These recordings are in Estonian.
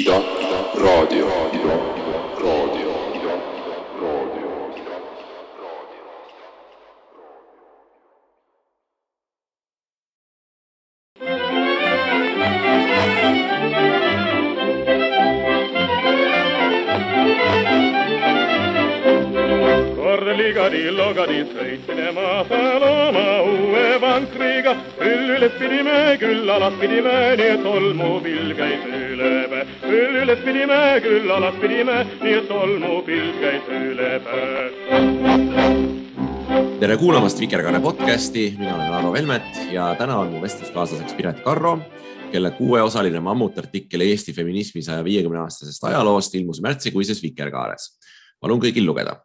Ida, Ida, raadio, Ida, raadio, Ida, raadio. Korligadi, logadi, sõitsime Masaloma uue vankriga. küll üles pidime, küll alas pidime, nii et tolmupilv käis üle päe. Üles pidime, küll alas pidime, nii et tolmupilv käis üle päe. tere kuulamast Vikerkaare podcasti, mina olen Arvo Velmet ja täna on mu vestluskaaslaseks Piret Karro, kelle kuueosaline mammutartikkel Eesti feminismi saja viiekümne aastasest ajaloost ilmus märtsikuises Vikerkaares. palun kõigil lugeda.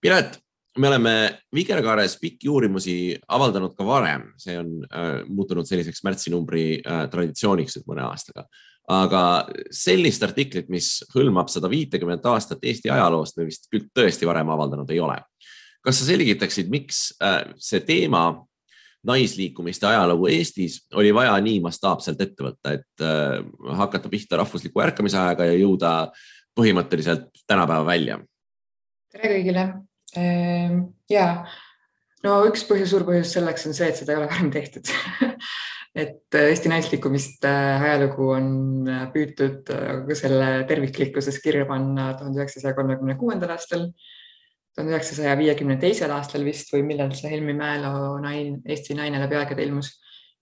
Piret, me oleme Vikerkaares pikki uurimusi avaldanud ka varem, see on äh, muutunud selliseks märtsinumbri äh, traditsiooniks nüüd mõne aastaga. Aga sellist artiklit, mis hõlmab sada viitekümmet aastat Eesti ajaloost, me vist küll tõesti varem avaldanud ei ole kas sa selgitaksid, miks äh, see teema, naisliikumiste ajalugu Eestis oli vaja nii mastaapselt ette võtta, et äh, hakata pihta rahvusliku ärkamise ajaga ja jõuda põhimõtteliselt tänapäeva välja? tere kõigile. ja no üks põhjus, suur põhjus selleks on see, et seda ei ole varem tehtud et Eesti naisliikumiste ajalugu on püütud selle terviklikkuses kirja panna tuhande üheksasaja kolmekümne kuuendal aastal tuhande üheksasaja viiekümne teisel aastal vist või millal see Helmi Mäelo nain, Eesti naine läbi aegade ilmus.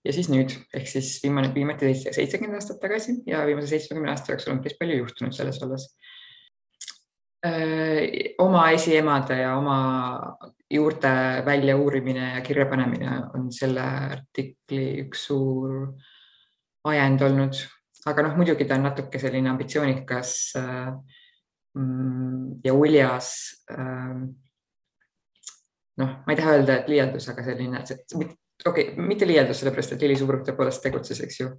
ja siis nüüd ehk siis viimane, viimati seitsekümmend aastat tagasi ja viimase seitsmekümne aasta jooksul on päris palju juhtunud selles vallas. oma esiemade ja oma juurte väljauurimine ja kirjapanemine on selle artikli üks suur ajend olnud, aga noh, muidugi ta on natuke selline ambitsioonikas äh, ja uljas. noh, ma ei taha öelda, et liialdus, aga selline, okei okay,, mitte liialdus, sellepärast et Lili Suuruk tõepoolest tegutses, eks ju.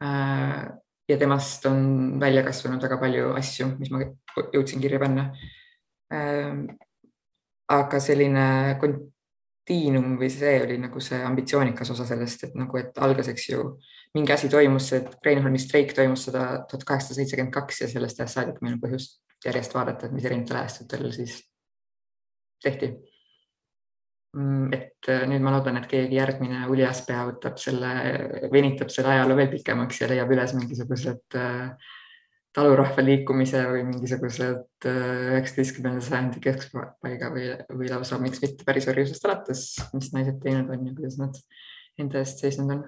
ja temast on välja kasvanud väga palju asju, mis ma jõudsin kirja panna. Aga selline kontiinum või see oli nagu see ambitsioonikas osa sellest, et nagu, et algas, eks ju mingi asi toimus, et Kreenholmi streik toimus seda tuhat kaheksasada seitsekümmend kaks ja sellest ajast saadik meil on põhjust järjest vaadata, et mis erinevatel ajastutel siis tehti. et nüüd ma loodan, et keegi järgmine uljas pea võtab selle, venitab selle ajaloo veel pikemaks ja leiab üles mingisugused talurahva liikumise või mingisugused üheksateistkümnenda sajandi keskpaiga või, või lausa miks mitte päris orjusest alates, mis naised teinud on ja kuidas nad enda eest seisnud on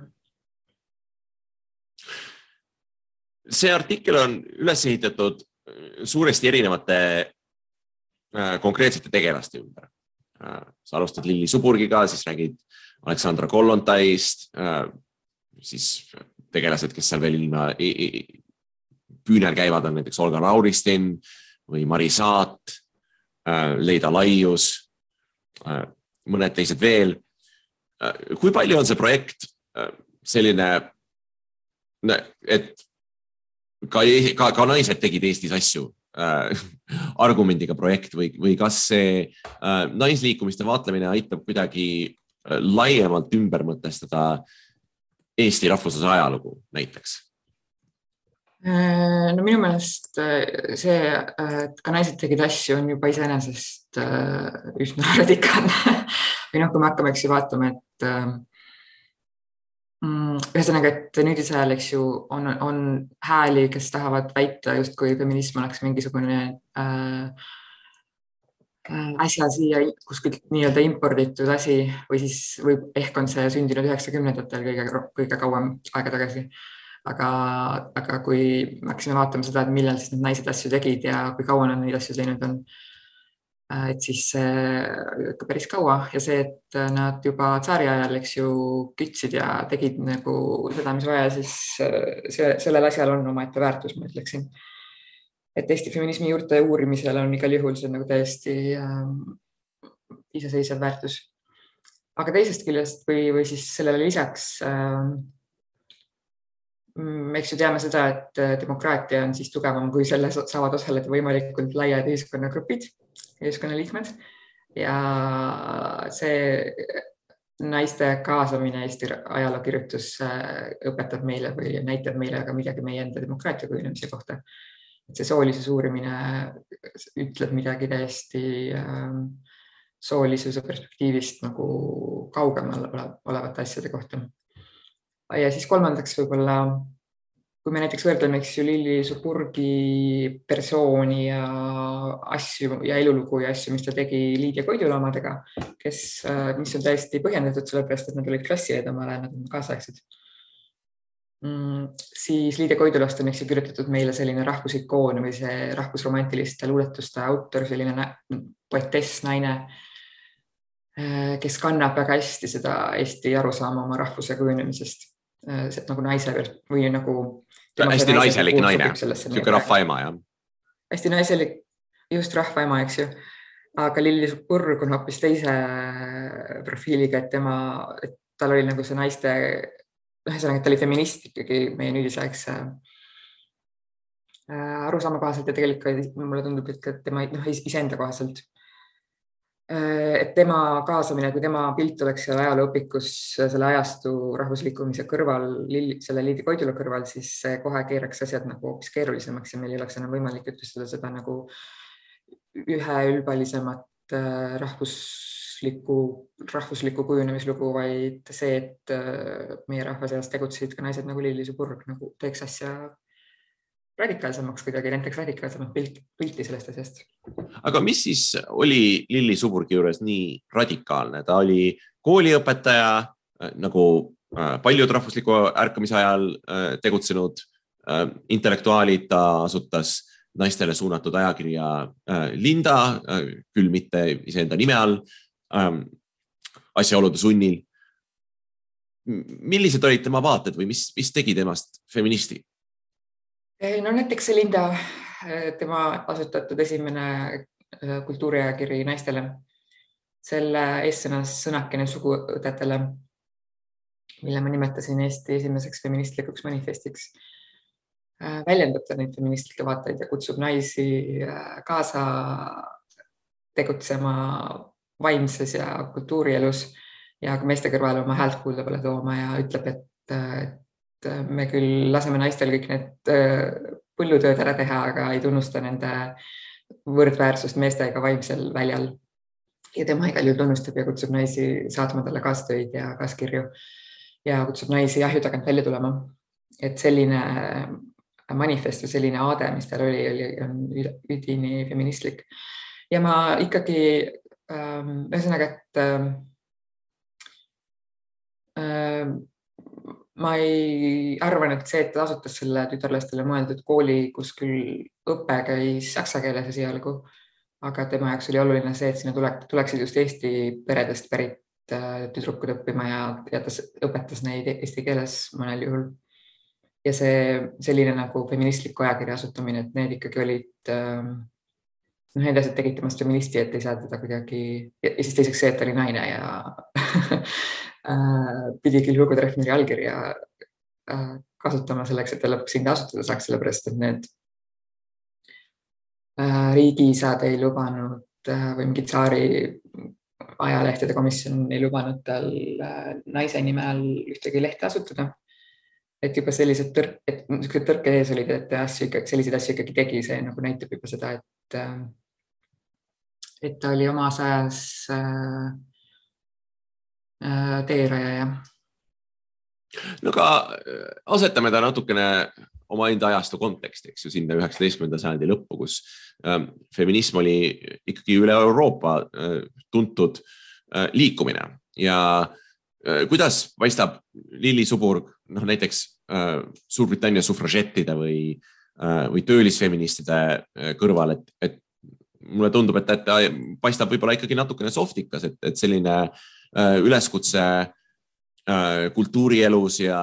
see artikkel on üles ehitatud suuresti erinevate äh, konkreetsete tegelaste ümber. Äh, sa alustad Lilli Suburgiga, siis räägid Aleksandra Kollontaist, äh, siis tegelased, kes seal veel ilma püünel käivad, on näiteks Olga Lauristin või Mari Saat, Leida Laius, mõned teised veel. kui palju on see projekt selline, et ka, ka, ka naised tegid Eestis asju äh, argumendiga projekt või, või kas see äh, naisliikumiste vaatlemine aitab kuidagi äh, laiemalt ümber mõtestada Eesti rahvusluse ajalugu näiteks? Äh, no minu meelest äh, see, et ka naised tegid asju, on juba iseenesest üsna radikaalne või noh, kui me hakkame, eks ju vaatama, et Mm, ühesõnaga, et nüüdisel ajal, eks ju, on, on hääli, kes tahavad väita, justkui feminism oleks mingisugune äh, äh, äsja siia kuskilt nii-öelda imporditud asi või siis võib ehk on see sündinud üheksakümnendatel kõige, kõige kauem aega tagasi. Aga, aga kui me hakkasime vaatama seda, et millal siis need naised asju tegid ja kui kaua nad neid asju teinud on Äh, et siis ikka päris kaua ja see, et nad juba tsaari ajal, eks ju, kütsid ja tegid nagu seda, mis vaja, siis äh, see, sellel asjal on omaette väärtus, ma ütleksin. et Eesti feminismi juurte uurimisel on igal juhul see nagu täiesti äh, iseseisev väärtus. aga teisest küljest või, või siis sellele lisaks äh, eks ju teame seda, et demokraatia on siis tugevam, kui selles saavad osaleda võimalikult laiad ühiskonnagrupid ühiskonnaliikmed ja see naiste kaasamine Eesti ajalookirjutusse õpetab meile või näitab meile ka midagi meie enda demokraatia kujunemise kohta. et see soolisuse uurimine ütleb midagi täiesti äh, soolisuse perspektiivist nagu kaugemal olevate asjade kohta. Ja siis kolmandaks võib-olla, kui me näiteks võrdleme, eks ju, Lilli Suburgi persooni ja asju ja elulugu ja asju, mis ta tegi Liidia Koidula omadega, kes, mis on täiesti põhjendatud, sellepärast et nad olid klassiõed omal ajal, nad on kaasaegsed mm,. siis Liidia Koidulast on, eks ju, kirjutatud meile selline rahvusikoon või see rahvusromantiliste luuletuste autor, selline poetess, naine kes kannab väga hästi seda Eesti arusaama oma rahvuse kujunemisest nagu naise või nagu. hästi naiselik naine, niisugune rahvaema jah. hästi naiselik, just rahvaema, eks ju. aga Lilli Purg on hoopis teise profiiliga, et tema, et tal oli nagu see naiste, ühesõnaga, et ta oli feminist ikkagi meie nüüdisaegse äh, arusaama kohaselt ja tegelikult mulle tundub, et ka tema noh, iseenda kohaselt Äh, et tema kaasamine, kui tema pilt oleks seal ajalooõpikus selle ajastu rahvuslikumise kõrval, selle Liidi Koidula kõrval, siis see kohe keeraks asjad nagu hoopis keerulisemaks ja meil ei oleks enam võimalik jutustada seda nagu üheülbalisemat äh, rahvuslikku, rahvuslikku kujunemislugu, vaid see, et äh, meie rahva seas tegutsesid ka naised nagu Lilli Suburg nagu teeks asja radikaalsemaks kuidagi, näiteks radikaalsemat pilti, pilti sellest asjast. aga mis siis oli Lilli Suburgi juures nii radikaalne, ta oli kooliõpetaja äh, nagu äh, paljud rahvusliku ärkamise ajal äh, tegutsenud intellektuaalid, ta asutas naistele suunatud ajakirja Linda, küll mitte iseenda nime all, ähm, asjaolude sunnil. millised olid tema vaated või mis, mis tegi temast feministi? Eh, no näiteks Linda, eh, tema asutatud esimene eh, kultuuriajakiri naistele, selle eestsõnas sõnakene suguõdedele, mille ma nimetasin Eesti esimeseks feministlikuks manifestiks. väljendab ta neid feministlikke vaateid ja kutsub naisi kaasa tegutsema vaimses ja kultuurielus ja ka meeste kõrval oma häält kuuldavale tooma ja ütleb, et me küll laseme naistel kõik need äh, põllutööd ära teha, aga ei tunnusta nende võrdväärsust meestega vaimsel väljal. ja tema igal juhul tunnustab ja kutsub naisi saatma talle kaastöid ja kaaskirju ja kutsub naisi ahju tagant välja tulema. et selline manifest või selline aade, mis tal oli, oli, on üdini feministlik. ja ma ikkagi ähm,, ühesõnaga, et ähm ma ei arvan, et see, et ta asutas selle tütarlastele mõeldud kooli, kus küll õpe käis saksa keeles esialgu, aga tema jaoks oli oluline see, et sinna tule, tuleksid just Eesti peredest pärit äh, tüdrukud õppima ja, ja ta õpetas neid eesti keeles mõnel juhul. ja see selline nagu feministliku ajakirja asutamine, et need ikkagi olid äh, noh, need asjad tegid temast feministi, et ei saa teda kuidagi ja siis teiseks see, et ta oli naine ja Äh, pidi küll Hugo Treffneri allkirja äh, kasutama selleks, et ta lõpuks sinna asutada saaks, sellepärast et need äh, riigiisad ei lubanud või mingi tsaari ajalehtede komisjon ei lubanud tal naise nime all ühtegi lehte asutada. et juba sellised tõrk, et niisugused tõrked ees olid, et asju ikkagi, selliseid asju ikkagi tegi, see nagu näitab juba seda, et, et ta oli omas ajas äh, Äh, teerajaja. no aga äh, asetame ta natukene omaenda ajastu konteksti, eks ju, sinna üheksateistkümnenda sajandi lõppu, kus ähm, feminism oli ikkagi üle Euroopa äh, tuntud liikumine ja kuidas paistab Lilli Suburg, noh näiteks Suurbritannia sufražettide või, või töölisfeministide kõrval, et, et mulle tundub, et ta paistab võib-olla ikkagi natukene sohtikas, et, et selline äh, Äh, üleskutse äh, kultuurielus ja,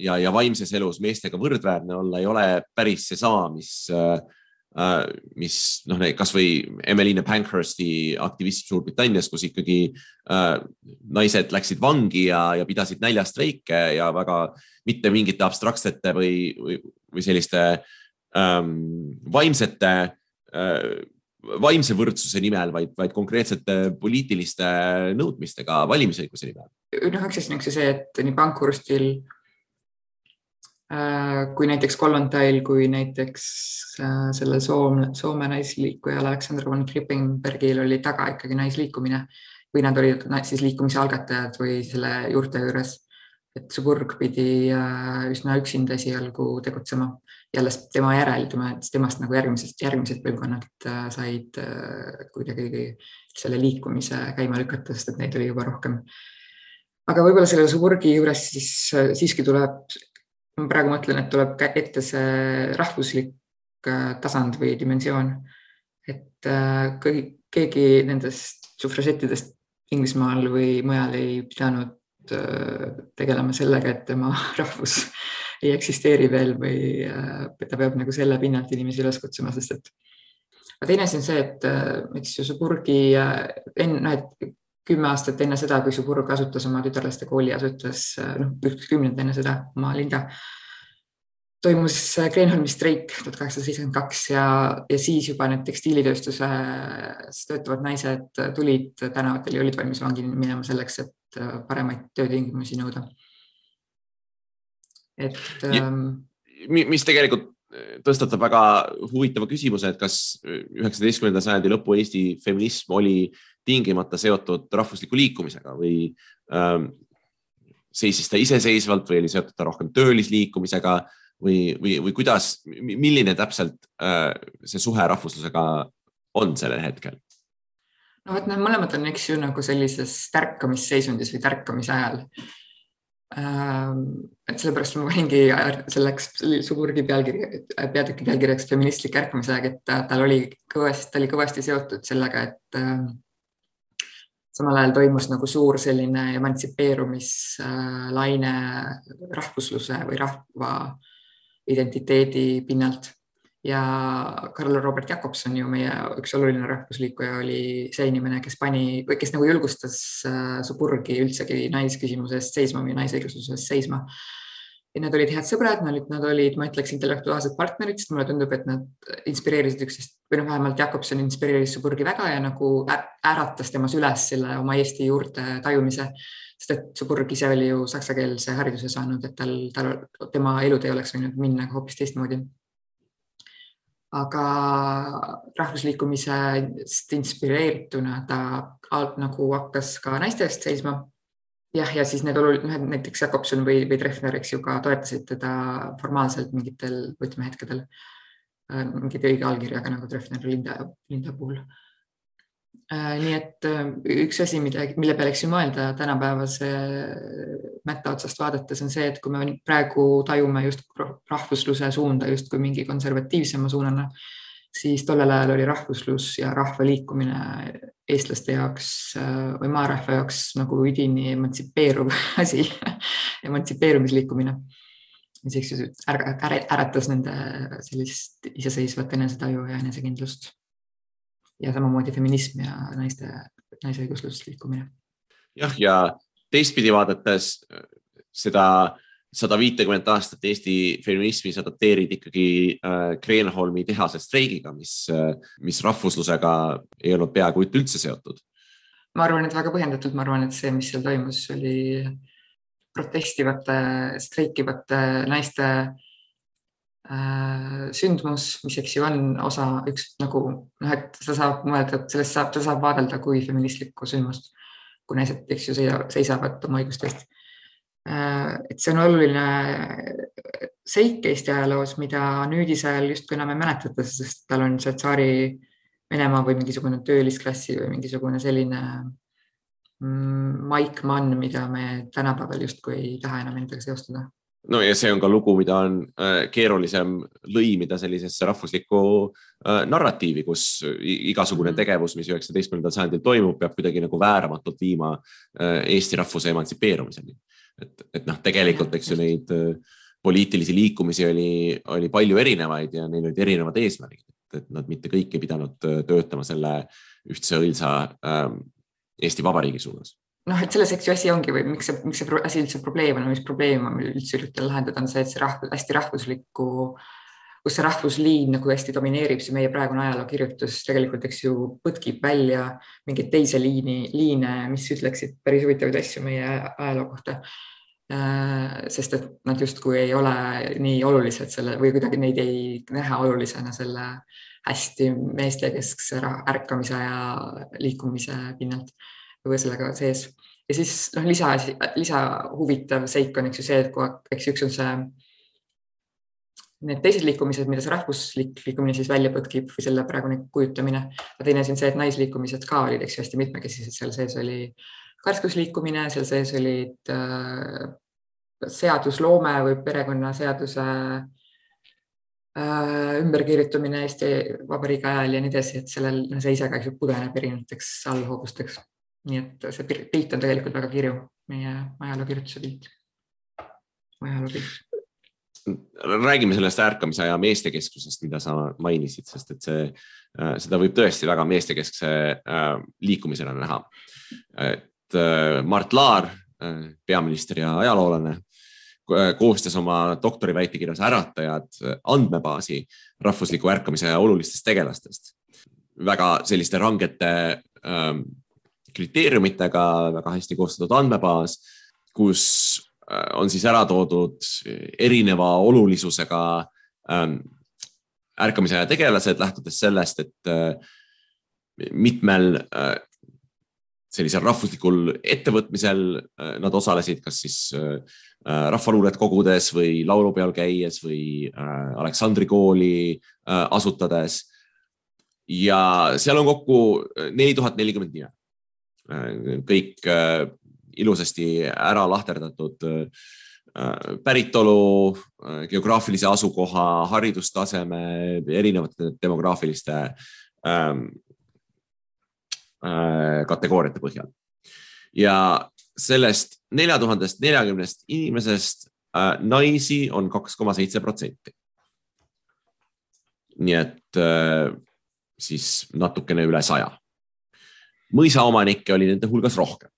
ja, ja vaimses elus meestega võrdväärne olla ei ole päris seesama, mis, äh, mis noh, kasvõi Emmeline Pankhursti aktivism Suurbritannias, kus ikkagi naised läksid vangi ja, ja pidasid näljastreike ja väga mitte mingite abstraktsete või, või, või selliste ähm, vaimsete äh, vaimse võrdsuse nimel, vaid, vaid konkreetsete poliitiliste nõudmistega valimisõiguse nimel. noh, asi on üks see, et nii Pankurstil äh, kui näiteks Kollontail, kui näiteks äh, selle Soome, Soome naisliikujal Aleksandr von Klippenbergil oli taga ikkagi naisliikumine või nad olid siis liikumise algatajad või selle juurte juures. et Suburg pidi äh, üsna üksinda esialgu tegutsema ja alles tema järel, tema, temast nagu järgmisest, järgmised põlvkonnad äh, said äh, kuidagi selle liikumise käima lükata, sest et neid oli juba rohkem. aga võib-olla selle Suburgi juures siis siiski tuleb, ma praegu mõtlen, et tuleb ette see rahvuslik tasand või dimensioon, et kõik, keegi nendest sufražettidest Inglismaal või mujal ei pidanud äh, tegelema sellega, et tema rahvus ei eksisteeri veel või äh, ta peab nagu selle pinnalt inimesi üles kutsuma, sest et aga teine asi on see, et äh, eks ju Suburgi enne, noh, et kümme aastat enne seda, kui Suburg asutas oma tütarlaste kooli, asutas noh, üks kümnend enne seda oma linda toimus Kreenholmi streik tuhat kaheksasada seitsekümmend kaks ja, ja siis juba need tekstiilitööstuses töötavad naised tulid tänavatel ja olid valmis vangi minema selleks, et paremaid töötingimusi nõuda. Et. Ähm, mis tegelikult tõstatab väga huvitava küsimuse, et kas üheksateistkümnenda sajandi lõpu Eesti feminism oli tingimata seotud rahvusliku liikumisega või ähm, seisis ta iseseisvalt või oli seotud ta rohkem töölisliikumisega või, või, või kuidas, milline täpselt äh, see suhe rahvuslusega on sellel hetkel? no vot, need mõlemad on, eks ju, nagu sellises tärkamisseisundis või tärkamise ajal. Et sellepärast ma paningi selleks Suburgi pealkiri, peatüki pealkirjaks feministlik ärkamisaeg, et tal oli kõvasti, ta oli kõvasti seotud sellega, et äh, samal ajal toimus nagu suur selline emantsipeerumislaine rahvusluse või rahva identiteedi pinnalt ja Karl Robert Jakobson ju meie üks oluline rahvusliikuja oli see inimene, kes pani või kes nagu julgustas äh, Suburgi üldsegi naisküsimuse eest seisma või naisõigluse eest seisma. ja nad olid head sõbrad, nad olid, nad olid, ma ütleks, intellektuaalsed partnerid, sest mulle tundub, et nad inspireerisid üksteist või noh, vähemalt Jakobson inspireeris Suburgi väga ja nagu äratas temas üles selle oma Eesti juurte tajumise sest et su kurg ise oli ju saksakeelse hariduse saanud, et tal, tal, tema elud ei oleks võinud minna hoopis teistmoodi. Aga rahvusliikumisest inspireerituna ta nagu hakkas ka naiste eest seisma. jah, ja siis need olulised, näiteks Jakobson või, või Treffner, eks ju, ka toetasid teda formaalselt mingitel võtmehetkedel mingit õige allkirjaga nagu Treffner Linda, Linda puhul Äh, nii et äh, üks asi, mida, mille peale, eks ju mõelda tänapäevase mätta otsast vaadates on see, et kui me praegu tajume just rahvusluse suunda justkui mingi konservatiivsema suunana, siis tollel ajal oli rahvuslus ja rahva liikumine eestlaste jaoks äh, või maarahva jaoks nagu üdini emantsipeeruv asi emantsipeerumisliikumine. Mis eks ju äratas nende sellist iseseisvat enesetaju ja enesekindlust ja samamoodi feminism ja naiste, naisõiguslusest liikumine. jah, ja teistpidi vaadates seda sada viitekümmet aastat Eesti feminismi sa dateerid ikkagi äh, Kreenholmi tehase streigiga, mis äh,, mis rahvuslusega ei olnud peaaegu üldse seotud. ma arvan, et väga põhjendatult, ma arvan, et see, mis seal toimus, oli protestivate, streikivate naiste Äh, sündmus, mis eks ju on osa üks nagu noh, et sa saab mõelda, et sellest saab, ta saab vaadelda kui feministlikku sündmust, kui naised, eks ju, seisavad oma õiguste eest. Äh, et see on oluline seik Eesti ajaloos, mida nüüdisajal justkui enam ei mäletata, sest tal on see tsaari Venemaa või mingisugune töölisklassi või mingisugune selline mm, maik mann, mida me tänapäeval justkui ei taha enam endaga seostada no ja see on ka lugu, mida on äh, keerulisem lõimida sellisesse rahvuslikku äh, narratiivi, kus igasugune mhm. tegevus, mis üheksateistkümnendal sajandil toimub, peab kuidagi nagu vääramatult viima äh, Eesti rahvuse emantsipeerumiseni. et, et noh, tegelikult, eks ju neid poliitilisi liikumisi oli, oli palju erinevaid ja neil olid erinevad eesmärgid, et nad mitte kõik ei pidanud töötama selle ühtse õilsa ähm, Eesti Vabariigi suunas noh, et selles, eks ju asi ongi või miks see, miks see asi üldse probleem on, mis probleem on üldse üritada lahendada, on see, et see rahv, hästi rahvuslikku kus see rahvusliin nagu hästi domineerib, see meie praegune ajalookirjutus tegelikult, eks ju, põtkib välja mingeid teise liini, liine, mis ütleksid päris huvitavaid asju meie ajaloo kohta. Äh, sest et nad justkui ei ole nii olulised selle või kuidagi neid ei näha olulisena selle hästi meestekeskse ärkamise ja liikumise pinnalt või sellega sees. ja siis noh, lisa, lisa huvitav seik on, eks ju see, et kui, eks üks on see need teised liikumised, mida see rahvuslik liikumine siis välja põtkib või selle praegune kujutamine. teine asi on see, et naisliikumised ka olid, eks ju, hästi mitmekesised, seal sees oli karskusliikumine, seal sees olid äh, seadusloome või perekonnaseaduse äh, ümberkirjutamine Eesti Vabariigi ajal ja nii edasi, et sellel no, see ise ka pudeneb erinevateks allhoovusteks. Nii et see pilt on tegelikult väga kirju, meie ajalookirjutuse pilt, ajaloo pilt räägime sellest ärkamise aja meestekesksusest, mida sa mainisid, sest et see, äh, seda võib tõesti väga meestekeskse äh, liikumisena näha. et äh, Mart Laar, peaminister ja ajaloolane, koostas oma doktoriväitekirjas Äratajad andmebaasi rahvusliku ärkamise olulistest tegelastest. väga selliste rangete kriteeriumitega, väga hästi koostatud andmebaas, kus Äh, on siis ära toodud erineva olulisusega ähm, ärkamise aja tegelased, lähtudes sellest, et äh, mitmel äh, sellisel rahvuslikul ettevõtmisel nad osalesid, kas siis rahvaluulet kogudes või laulupeol käies või Aleksandri kooli asutades. ja seal on kokku neli tuhat nelikümmend nime. Kõik ilusasti ära lahterdatud äh, päritolu, äh, geograafilise asukoha, haridustaseme, erinevate demograafiliste ähm, äh, kategooriate põhjal. ja sellest nelja tuhandest neljakümnest inimesest äh, naisi on kaks koma seitse protsenti. nii et äh, siis natukene üle saja. Mõisaomanikke oli nende hulgas rohkem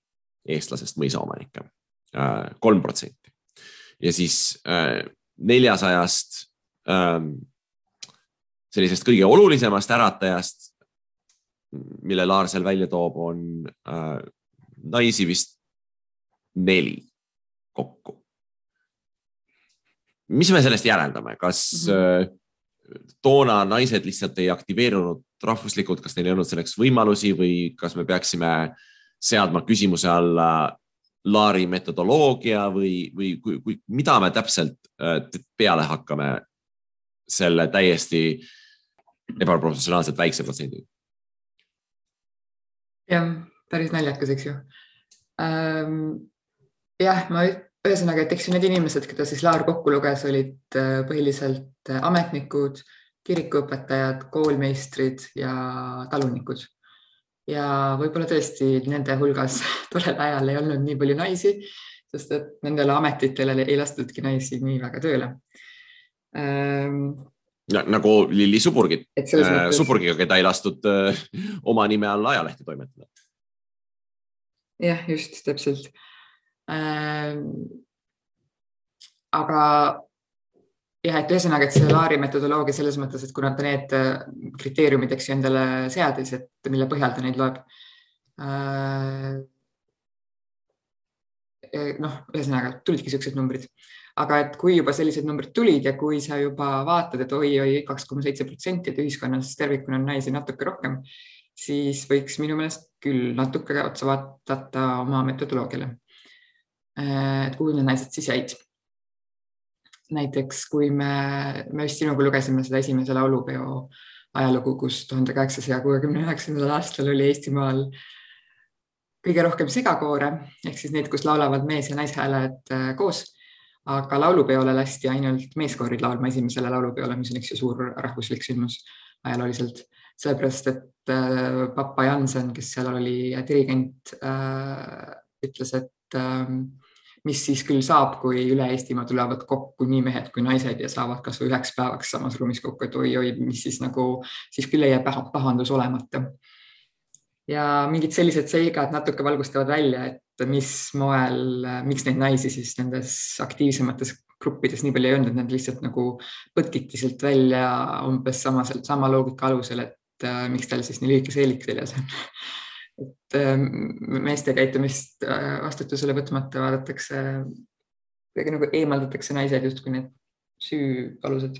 eestlasest mõisaomanikke, äh, kolm protsenti. ja siis äh, neljasajast ähm, sellisest kõige olulisemast äratajast, mille Laar seal välja toob, on äh, naisi vist neli kokku. mis me sellest järeldame, kas mm -hmm. Toona naised lihtsalt ei aktiveerunud rahvuslikult, kas neil ei olnud selleks võimalusi või kas me peaksime seadma küsimuse alla Laari metodoloogia või, või kui, kui, mida me täpselt äh, peale hakkame selle täiesti ebaproportsionaalselt väikse protsendiga? jah, päris naljakas, eks ju ähm,. jah, ma ühesõnaga, et eks ju need inimesed, keda siis Laar kokku luges, olid äh, põhiliselt ametnikud, kirikuõpetajad, koolmeistrid ja talunikud ja võib-olla tõesti nende hulgas tollel ajal ei olnud nii palju naisi, sest et nendele ametitele ei lastudki naisi nii väga tööle ähm,. Ja, nagu Lilli Suburgit äh,, mõttes... Suburgiga, keda ei lastud äh, oma nime all ajalehti toimetada. jah, just täpselt. Aga jah, et ühesõnaga, et see Laari metodoloogia selles mõttes, et kuna ta need äh, kriteeriumid, eks ju, endale seadis, et mille põhjal ta neid loeb äh,. noh, ühesõnaga tulidki siuksed numbrid, aga et kui juba sellised numbrid tulid ja kui sa juba vaatad, et oi-oi, kaks koma seitse protsenti, et ühiskonnas tervikuna on naisi natuke rohkem, siis võiks minu meelest küll natuke otsa vaadata oma metodoloogiale. Äh, et kuhu need naised siis jäid näiteks kui me, me just sinuga lugesime seda esimese laulupeo ajalugu, kus tuhande kaheksasaja kuuekümne üheksandal aastal oli Eestimaal kõige rohkem segakoore ehk siis neid, kus laulavad mees ja naishääled äh, koos. aga laulupeole lasti ainult meeskoorid laulma esimesele laulupeole, mis on üks ju suur rahvuslik sündmus ajalooliselt, sellepärast et äh, Papa Jansen, kes seal oli dirigent ütles, et äh, mis siis küll saab, kui üle Eestimaa tulevad kokku nii mehed kui naised ja saavad kasvõi üheks päevaks samas ruumis kokku, et oi-oi, mis siis nagu, siis küll ei jää pahandus olemata. ja mingid sellised seigad natuke valgustavad välja, et mis moel, miks neid naisi siis nendes aktiivsemates gruppides nii palju ei olnud, nad lihtsalt nagu põtkiti sealt välja umbes sama, sama loogika alusel, et äh, miks tal siis nii lühike seelik seljas on et äh, meeste käitumist äh, vastutusele võtmata vaadatakse, kuidagi nagu eemaldatakse naised justkui need süüalused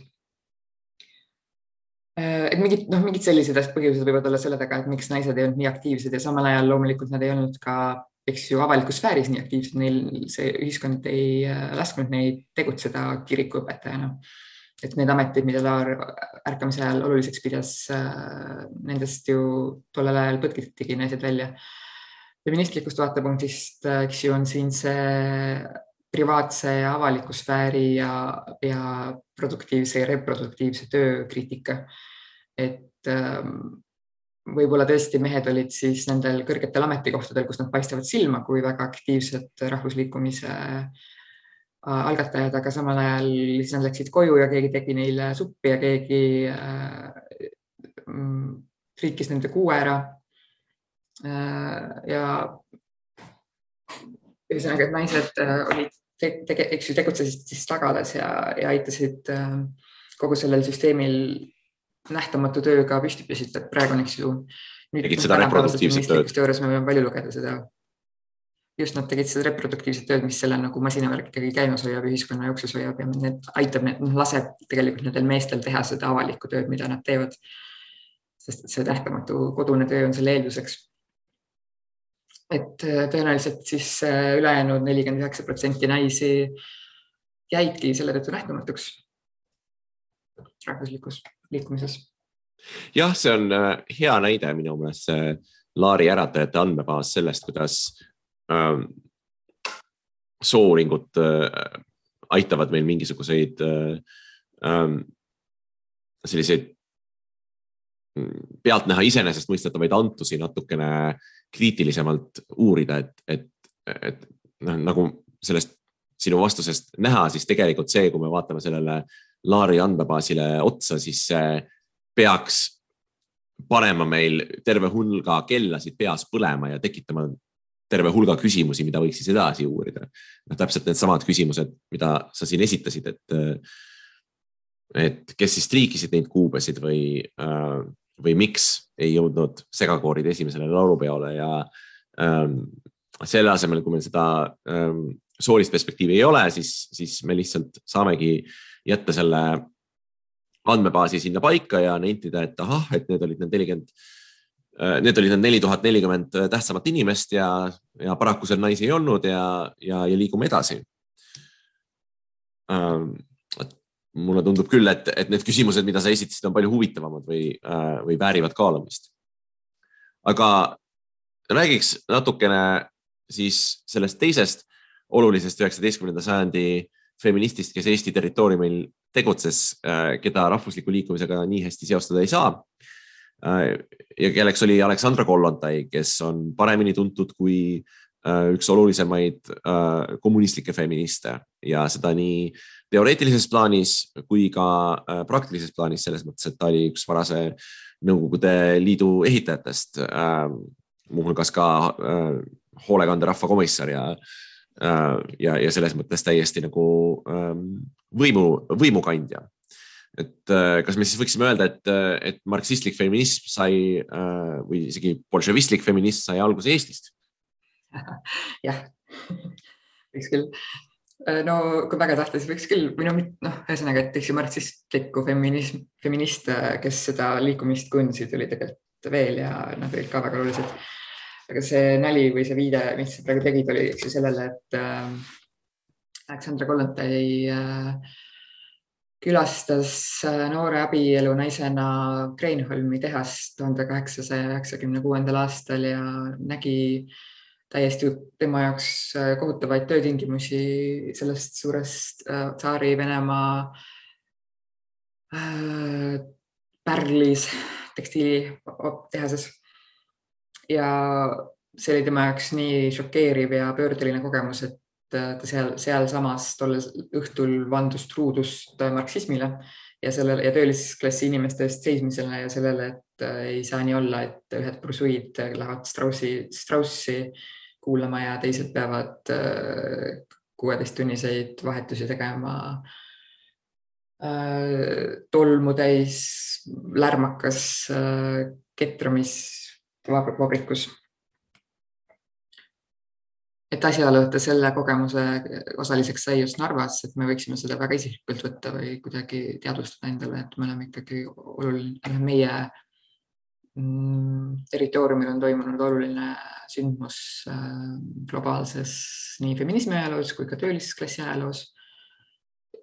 äh, et mingid, noh, mingid sellised põhjused võivad olla selle taga, et miks naised ei olnud nii aktiivsed ja samal ajal loomulikult nad ei olnud ka eks ju avalikus sfääris nii aktiivsed, neil see ühiskond ei äh, lasknud neid tegutseda kirikuõpetajana. Et need ametid, mida Laar ärkamise ajal oluliseks pidas, äh, nendest ju tollel ajal põtkitigi naised välja. feministlikust vaatepunktist, äh, eks ju, on siin see privaatse ja avaliku sfääri ja, ja produktiivse ja reproduktiivse töö kriitika. et ähm, võib-olla tõesti mehed olid siis nendel kõrgetel ametikohtadel, kus nad paistavad silma kui väga aktiivsed rahvusliikumise äh, algatajad, aga samal ajal siis nad läksid koju ja keegi tegi neile suppi ja keegi äh, mm, friikis nende kuue ära äh,. ja ühesõnaga, et naised äh, olid, eks ju, tegutsesid siis tagalas ja, ja aitasid kogu sellel süsteemil nähtamatu tööga püsti püsida, et praegu on, eks ju. tegid seda reproduktiivset tööd. juures me võime palju lugeda seda. Just nad tegid seda reproduktiivset tööd, mis selle nagu masinavärk ikkagi käimas hoiab, ühiskonna jooksus hoiab ja need aitab, noh laseb tegelikult nendel meestel teha seda avalikku tööd, mida nad teevad. sest see nähtamatu kodune töö on selle eelduseks. et äh, tõenäoliselt siis äh, ülejäänud nelikümmend üheksa protsenti naisi jäidki selle tõttu nähtamatuks rahvuslikus liikumises. jah, see on äh, hea näide minu meelest see Laari äratajate andmebaas sellest, kuidas soo-uuringud äh, aitavad meil mingisuguseid äh, ähm, selliseid mm, pealtnäha iseenesestmõistetavaid antusi natukene kriitilisemalt uurida, et, et, et noh, nagu sellest sinu vastusest näha, siis tegelikult see, kui me vaatame sellele Laari andmebaasile otsa, siis see peaks panema meil terve hulga kellasid peas põlema ja tekitama terve hulga küsimusi, mida võiks siis edasi uurida. noh, täpselt needsamad küsimused, mida sa siin esitasid, et, et kes siis triikisid neid kuubesid või, või miks ei jõudnud segakoorid esimesele laulupeole ja ähm, selle asemel, kui meil seda ähm, soolist perspektiivi ei ole, siis, siis me lihtsalt saamegi jätta selle andmebaasi sinna paika ja nentida, et ahah, et need olid need nelikümmend, äh, need olid need neli tuhat nelikümmend tähtsamat inimest ja, ja paraku seal naisi ei olnud ja, ja, ja liigume edasi. Ähm, mulle tundub küll, et, et need küsimused, mida sa esitasid, on palju huvitavamad või, äh, või väärivad kaalumist. aga räägiks natukene siis sellest teisest olulisest üheksateistkümnenda sajandi feministist, kes Eesti territooriumil tegutses, äh, keda rahvusliku liikumisega nii hästi seostada ei saa. Äh, ja kelleks oli Aleksandra Kollontai, kes on paremini tuntud kui äh, üks olulisemaid kommunistlikke feministe ja seda nii teoreetilises plaanis kui ka praktilises plaanis, selles mõttes, et ta oli üks varase Nõukogude Liidu ehitajatest, muuhulgas ka hoolekande rahvakomissar ja Äh, ja, ja selles mõttes täiesti nagu ähm, võimu, võimukandja. Et äh, kas me siis võiksime öelda, et, et marksistlik feminism sai äh, või isegi bolševistlik feminism sai alguse Eestist? jah, võiks küll. no kui väga tahta, siis võiks küll või noh, noh, ühesõnaga, et eks ju marksistlikku feminism, feministe, kes seda liikumist kujundasid, oli tegelikult veel ja nad olid ka väga olulised aga see nali või see viide, mis sa praegu tegid, oli eks ju sellele, et äh, Aleksandra Kollontai äh, külastas äh, noore abielu naisena Kreenholmi tehast tuhande kaheksasaja üheksakümne kuuendal aastal ja nägi täiesti tema jaoks äh, kohutavaid töötingimusi sellest suurest äh, tsaari-Venemaa pärlis tekstiilitehases ja see oli tema jaoks nii šokeeriv ja pöördeline kogemus, et ta seal, sealsamas tollel õhtul vandus truudust marksismile ja sellele ja töölisklassi inimeste eest seismisele ja sellele, et äh, ei saa nii olla, et ühed pursuid lähevad Straussi, Straussi kuulama ja teised peavad äh, kuueteisttunniseid vahetusi tegema tolmu täis lärmakas ketramis vabrikus et asjaolu, et ta selle kogemuse osaliseks sai just Narvas, et me võiksime seda väga isiklikult võtta või kuidagi teadvustada endale, et me oleme ikkagi oluline, meie mm, territooriumil on toimunud oluline sündmus äh, globaalses nii feminismi ajaloos kui ka töölisklassi ajaloos.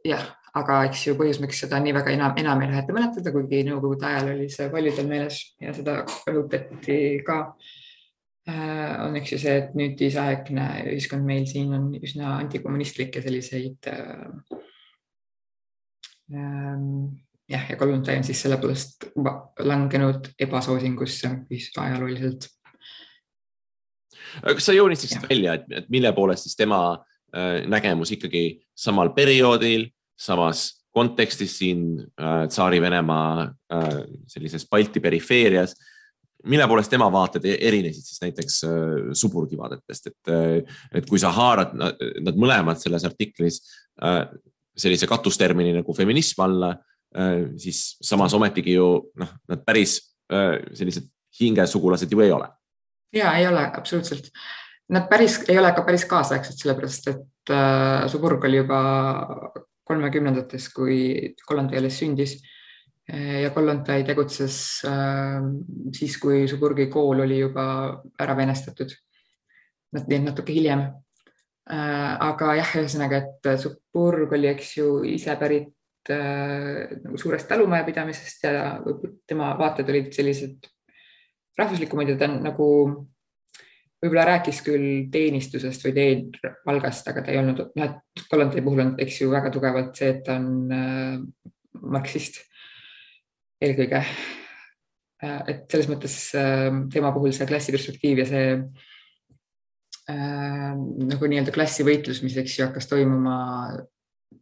jah, aga eks ju põhjus, miks seda nii väga enam, enam ei taheta mäletada, kuigi nõukogude ajal oli see paljudel meeles ja seda rõhutati ka Äh, on eks ju see, et nüüdisaegne ühiskond meil siin on üsna antikommunistlik ja selliseid äh, ähm, jah, ja Kollontai on siis sellepärast langenud ebasoosingusse ajalooliselt. kas sa joonistaksid välja, et, et mille poolest siis tema äh, nägemus ikkagi samal perioodil, samas kontekstis siin äh, Tsaari-Venemaa äh, sellises Balti perifeerias mille poolest tema vaated e-, erinesid siis näiteks äh, Suburgi vaadetest, et, äh, et kui sa haarad nad mõlemad selles artiklis äh, sellise katustermini nagu feminism alla, siis samas ometigi ju noh, nad päris sellised hingesugulased ju ei ole. ja ei ole absoluutselt. Nad päris ei ole ka päris kaasaegsed, sellepärast et äh, Suburg oli juba kolmekümnendates, kui Kolland alles sündis ja Kollontai tegutses äh, siis, kui Suburgi kool oli juba ära venestatud. nii et natuke hiljem. Äh, aga jah, ühesõnaga, et Suburg oli, eks ju, ise pärit äh, nagu suurest talumajapidamisest ja tema vaated olid sellised rahvuslikumad ja ta nagu võib-olla rääkis küll teenistusest või teenpalgast, aga ta ei olnud, noh, et Kollontai puhul on, eks ju, väga tugevalt see, et ta on marksist eelkõige. Äh, et selles mõttes ähm, tema puhul see klassiperspektiiv ja see äh, nagu nii-öelda klassivõitlus, mis eks ju hakkas toimuma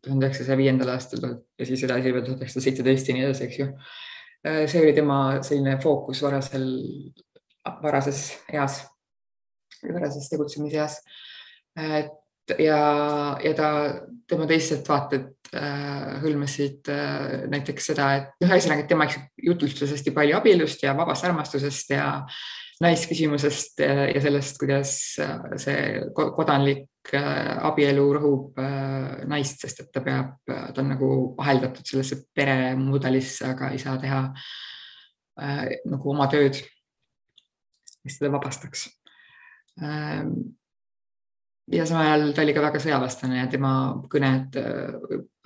tuhande üheksasaja viiendal aastal ja siis edasi veel tuhat üheksasada seitseteist ja nii edasi, eks ju. Äh, see oli tema selline fookus varasel, varases eas, varases tegutsemiseas. ja, ja ta, tema teised vaated Äh, hõlmasid äh, näiteks seda, et noh, ühesõnaga, tema jutlustas hästi palju abielust ja vabast armastusest ja naisküsimusest ja sellest, kuidas äh, see kodanlik abielu rõhub naist, sest et ta peab, ta on nagu vaheldatud sellesse peremudelisse, aga ei saa teha nagu oma tööd, mis teda vabastaks ja samal ajal ta oli ka väga sõjavastane ja tema kõned,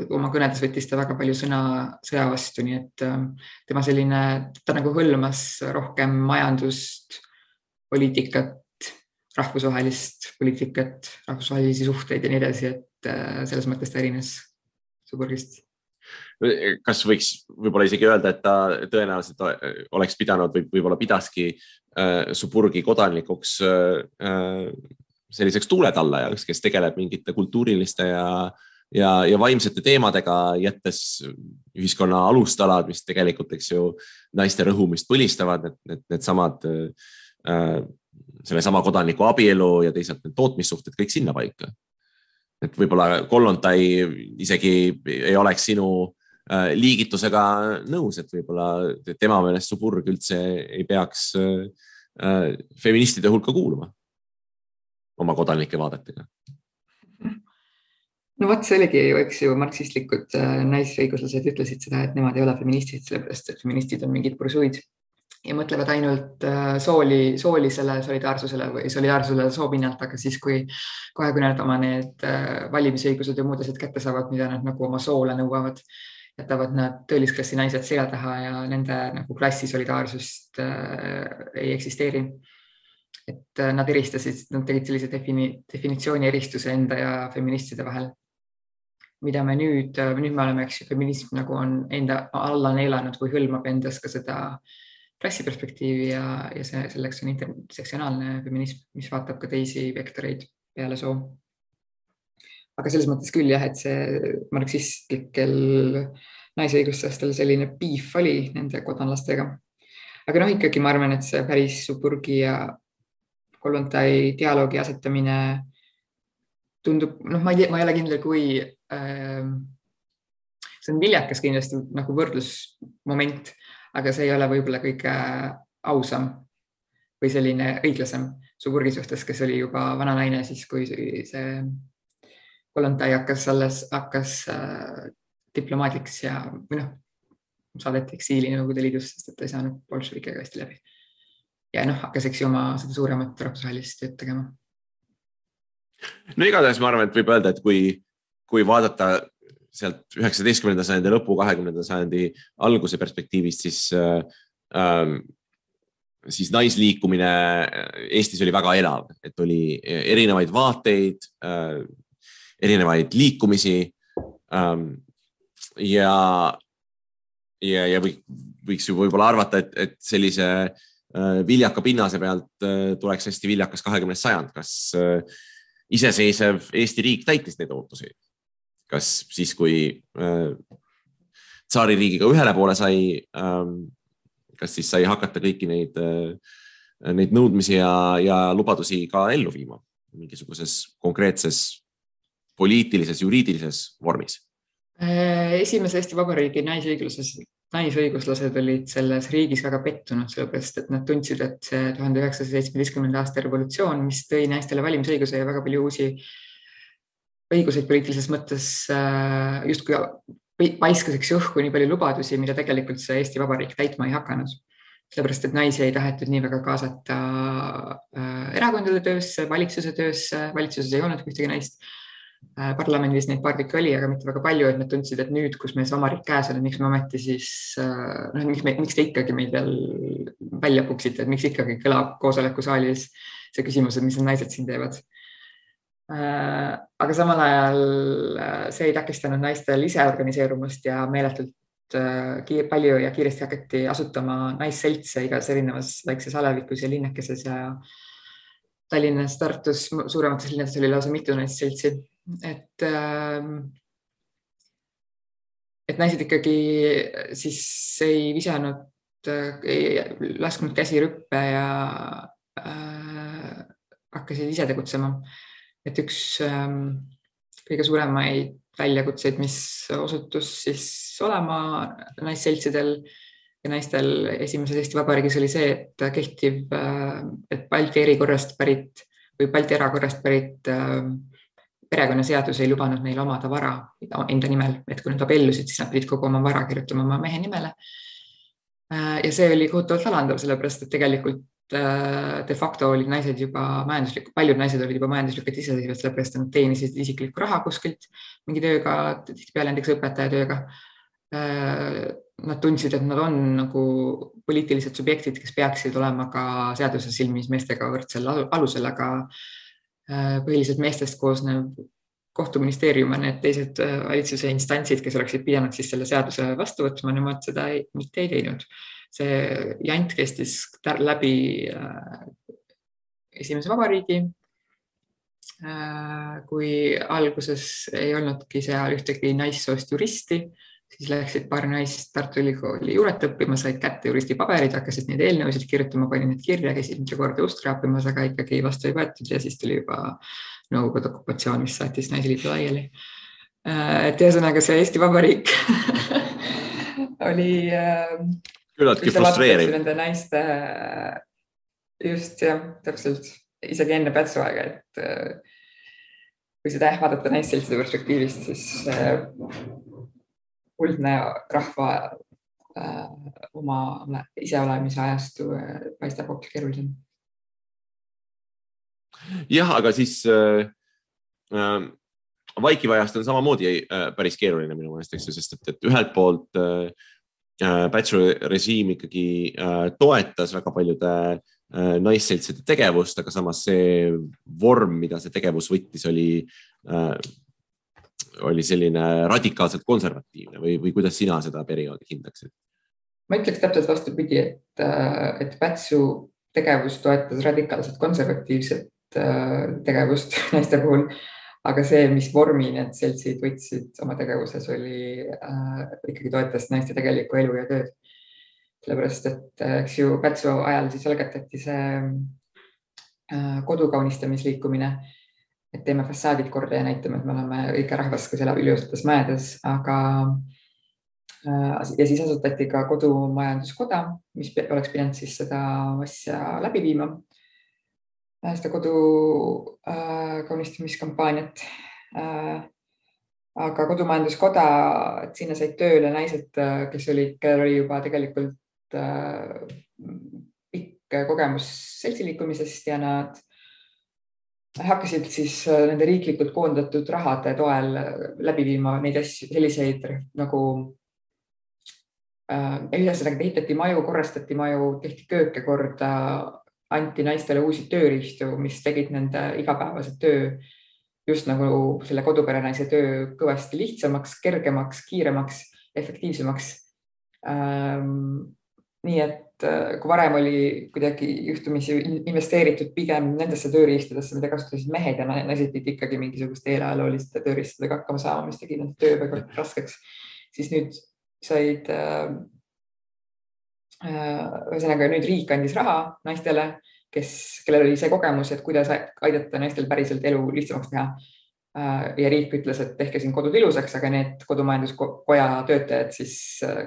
oma kõnedes võttis ta väga palju sõna sõja vastu, nii et äh, tema selline, ta nagu hõlmas rohkem majandust, poliitikat, rahvusvahelist poliitikat, rahvusvahelisi suhteid ja nii edasi, et äh, selles mõttes ta erines Suburgist kas võiks võib-olla isegi öelda, et ta tõenäoliselt oleks pidanud või võib-olla pidaski äh, Suburgi kodanlikuks äh, selliseks tuuletallajaks, kes tegeleb mingite kultuuriliste ja, ja, ja vaimsete teemadega, jättes ühiskonna alustalad, mis tegelikult, eks ju, naiste rõhumist põlistavad, need, need, needsamad äh, sellesama kodaniku abielu ja teisalt need tootmissuhted kõik sinnapaika. et võib-olla Kollontai isegi ei oleks sinu äh, liigitusega nõus, et võib-olla tema meelest Suburg üldse ei peaks äh, feministide hulka kuuluma oma kodanlike vaadetega? no vot, see oligi ju, eks ju, marksistlikud äh, naisõiguslased ütlesid seda, et nemad ei ole feministid, sellepärast et feministid on mingid bursuid ja mõtlevad ainult äh, sooli, soolisele solidaarsusele või solidaarsusele soo pinnalt, aga siis, kui kohe, kui nad oma need äh, valimisõigused ja muud asjad kätte saavad, mida nad nagu oma soole nõuavad, jätavad nad töölisklassi naised selja taha ja nende nagu klassi solidaarsust äh, ei eksisteeri et äh, nad eristasid, nad tegid sellise defini, definitsiooni eristuse enda ja feministide vahel. mida me nüüd, äh, nüüd me oleme, eks ju, feminism nagu on enda alla neelanud või hõlmab endas ka seda klassiperspektiivi ja, ja see, selleks on intersektsionaalne feminism, mis vaatab ka teisi vektoreid peale soo. aga selles mõttes küll jah, et see marksistlikel naisõiguslastel selline piif oli nende kodanlastega. aga noh, ikkagi ma arvan, et see päris Suburgi ja Kollontai dialoogi asetamine tundub, noh, ma ei tea, ma ei ole kindel, kui äh, see on viljakas kindlasti nagu võrdlusmoment, aga see ei ole võib-olla kõige ausam või selline õiglasem Suburgi suhtes, kes oli juba vana naine siis, kui see Kollontai hakkas alles, hakkas äh, diplomaadiks ja või noh, saadeti eksiili Nõukogude Liidus, sest et ta ei saanud bolševikega hästi läbi. Ja noh, hakkas, eks ju, oma seda suuremat rahvusvahelist tööd tegema. no igatahes ma arvan, et võib öelda, et kui, kui vaadata sealt üheksateistkümnenda sajandi lõpu, kahekümnenda sajandi alguse perspektiivist, siis äh, siis naisliikumine Eestis oli väga elav, et oli erinevaid vaateid äh,, erinevaid liikumisi ähm,. ja, ja, ja või, võiks ju võib-olla arvata, et, et sellise äh, viljaka pinnase pealt äh, tuleks hästi viljakas kahekümnes sajand, kas äh, iseseisev Eesti riik täitis neid ootusi? kas siis, kui äh, tsaaririigiga ühele poole sai ähm,, kas siis sai hakata kõiki neid äh,, neid nõudmisi ja, ja lubadusi ka ellu viima mingisuguses konkreetses poliitilises, juriidilises vormis? Äh, esimese Eesti Vabariigi naisõigluses, naisõiguslased olid selles riigis väga pettunud, sellepärast et nad tundsid, et see tuhande üheksasaja seitsmeteistkümnenda aasta revolutsioon, mis tõi naistele valimisõiguse ja väga palju uusi õiguseid poliitilises mõttes äh, justkui paiskas, eks ju, õhku nii palju lubadusi, mida tegelikult see Eesti Vabariik täitma ei hakanud. sellepärast, et naisi ei tahetud nii väga kaasata äh, erakondade töösse, valitsuse töösse, valitsuses ei olnud ühtegi naist. Äh, parlamendis neid paar tükki oli, aga mitte väga palju, et nad tundsid, et nüüd, kus meil see vabariik käes on, et miks me ometi siis noh, miks, miks te ikkagi meid veel välja puksite, et miks ikkagi kõlab koosolekusaalis see küsimus, et mis need naised siin teevad. Äh, aga samal ajal äh, see ei takistanud naistel ise organiseerumast ja meeletult äh, palju ja kiiresti hakati asutama naisseltse igas erinevas väikses alevikus ja linnakeses ja Tallinnas, Tartus, suuremates linnades oli lausa mitu naisseltsi, et ähm, et naised ikkagi siis ei visanud, ei lasknud käsi rüppe ja äh, hakkasid ise tegutsema. Et üks ähm, kõige suuremaid väljakutseid, mis osutus siis olema naisseltsidel ja naistel esimeses Eesti Vabariigis oli see, et kehtiv, äh, et Balti erikorrast pärit või Balti erakorrast pärit ähm, perekonnaseadus ei lubanud neil omada vara enda nimel, et kui nad abiellusid, siis nad pidid kogu oma vara kirjutama oma mehe nimele. Äh, ja see oli kohutavalt alandav, sellepärast et tegelikult Äh, de facto olid naised juba majanduslikult, paljud naised olid juba majanduslikult iseseisvad, sellepärast et nad teenisid isiklikku raha kuskilt mingi tööga, tihtipeale näiteks õpetajatööga. Äh, nad tundsid, et nad on nagu poliitilised subjektid, kes peaksid olema ka seaduse silmis meestega võrdsel alusel, aga põhiliselt meestest koosnev kohtuministeerium ja need teised valitsuse instantsid, kes oleksid pidanud siis selle seaduse vastu võtma, nemad seda ei, mitte ei teinud see jant kestis läbi äh, esimese vabariigi. Äh, kui alguses ei olnudki seal ühtegi naissoost juristi, siis läksid paar naist Tartu Ülikooli juuret õppima, said kätte juristipaberid, hakkasid neid eelnõusid kirjutama, panid need kirja, käisid mitu korda ust kraapimas, aga ikkagi vastu ei võetud ja siis tuli juba Nõukogude okupatsioon, mis saatis Naisliidu laiali. Äh, et ühesõnaga see Eesti Vabariik oli küllaltki frustreeriv. Nende naiste, just jah, täpselt isegi enne Pätsu aega, et äh, kui seda jah vaadata naisseltside perspektiivist, siis äh, kuldne rahva äh, oma iseolemise ajastu paistab hoopis keerulisem. jah, aga siis äh, äh, vaikiv ajast on samamoodi äh, päris keeruline minu meelest, eks ju, sest et, et ühelt poolt äh, Äh, Bachelor režiim ikkagi äh, toetas väga paljude äh, naisseltside tegevust, aga samas see vorm, mida see tegevus võttis, oli, oli selline radikaalselt konservatiivne või, või kuidas sina seda perioodi hindaksid? ma ütleks täpselt vastupidi, et, et Pätsu tegevus toetas radikaalselt konservatiivset tegevust naiste puhul aga see, mis vormi need seltsid võtsid oma tegevuses, oli äh, ikkagi toetas naiste tegelikku elu ja tööd. sellepärast, et äh, eks ju Pätsu ajal siis algatati see äh, kodukaunistamisliikumine et teeme fassaadid korda ja näitame, et me oleme õige rahvas, kes elab ilusates majades, aga ja siis asutati ka kodumajanduskoda, mis oleks pidanud siis seda asja läbi viima seda kodu äh, kaunistamiskampaaniat äh,. aga Kodumajanduskoda, et sinna said tööle naised, äh, kes olid, kellel oli juba tegelikult äh, pikk kogemus seltsiliikumisest ja nad hakkasid siis äh, nende riiklikult koondatud rahade toel läbi viima neid asju, selliseid nagu äh,. ühesõnaga ehitati maju, korrastati maju, tehti kööke korda anti naistele uusi tööriistu, mis tegid nende igapäevase töö just nagu selle koduperenaise töö kõvasti lihtsamaks, kergemaks, kiiremaks, efektiivsemaks ähm,. Nii et äh, kui varem oli kuidagi juhtumisi investeeritud pigem nendesse tööriistadesse, mida kasutasid mehed ja naised pidid ikkagi mingisuguste eelajalooliste tööriistadega hakkama saama, mis tegi nende töö väga raskeks, siis nüüd said äh, Äh, ühesõnaga nüüd riik andis raha naistele, kes, kellel oli see kogemus, et kuidas aidata naistel päriselt elu lihtsamaks teha. Äh, ja riik ütles, et tehke siin kodud ilusaks, aga need kodumajanduskoja töötajad siis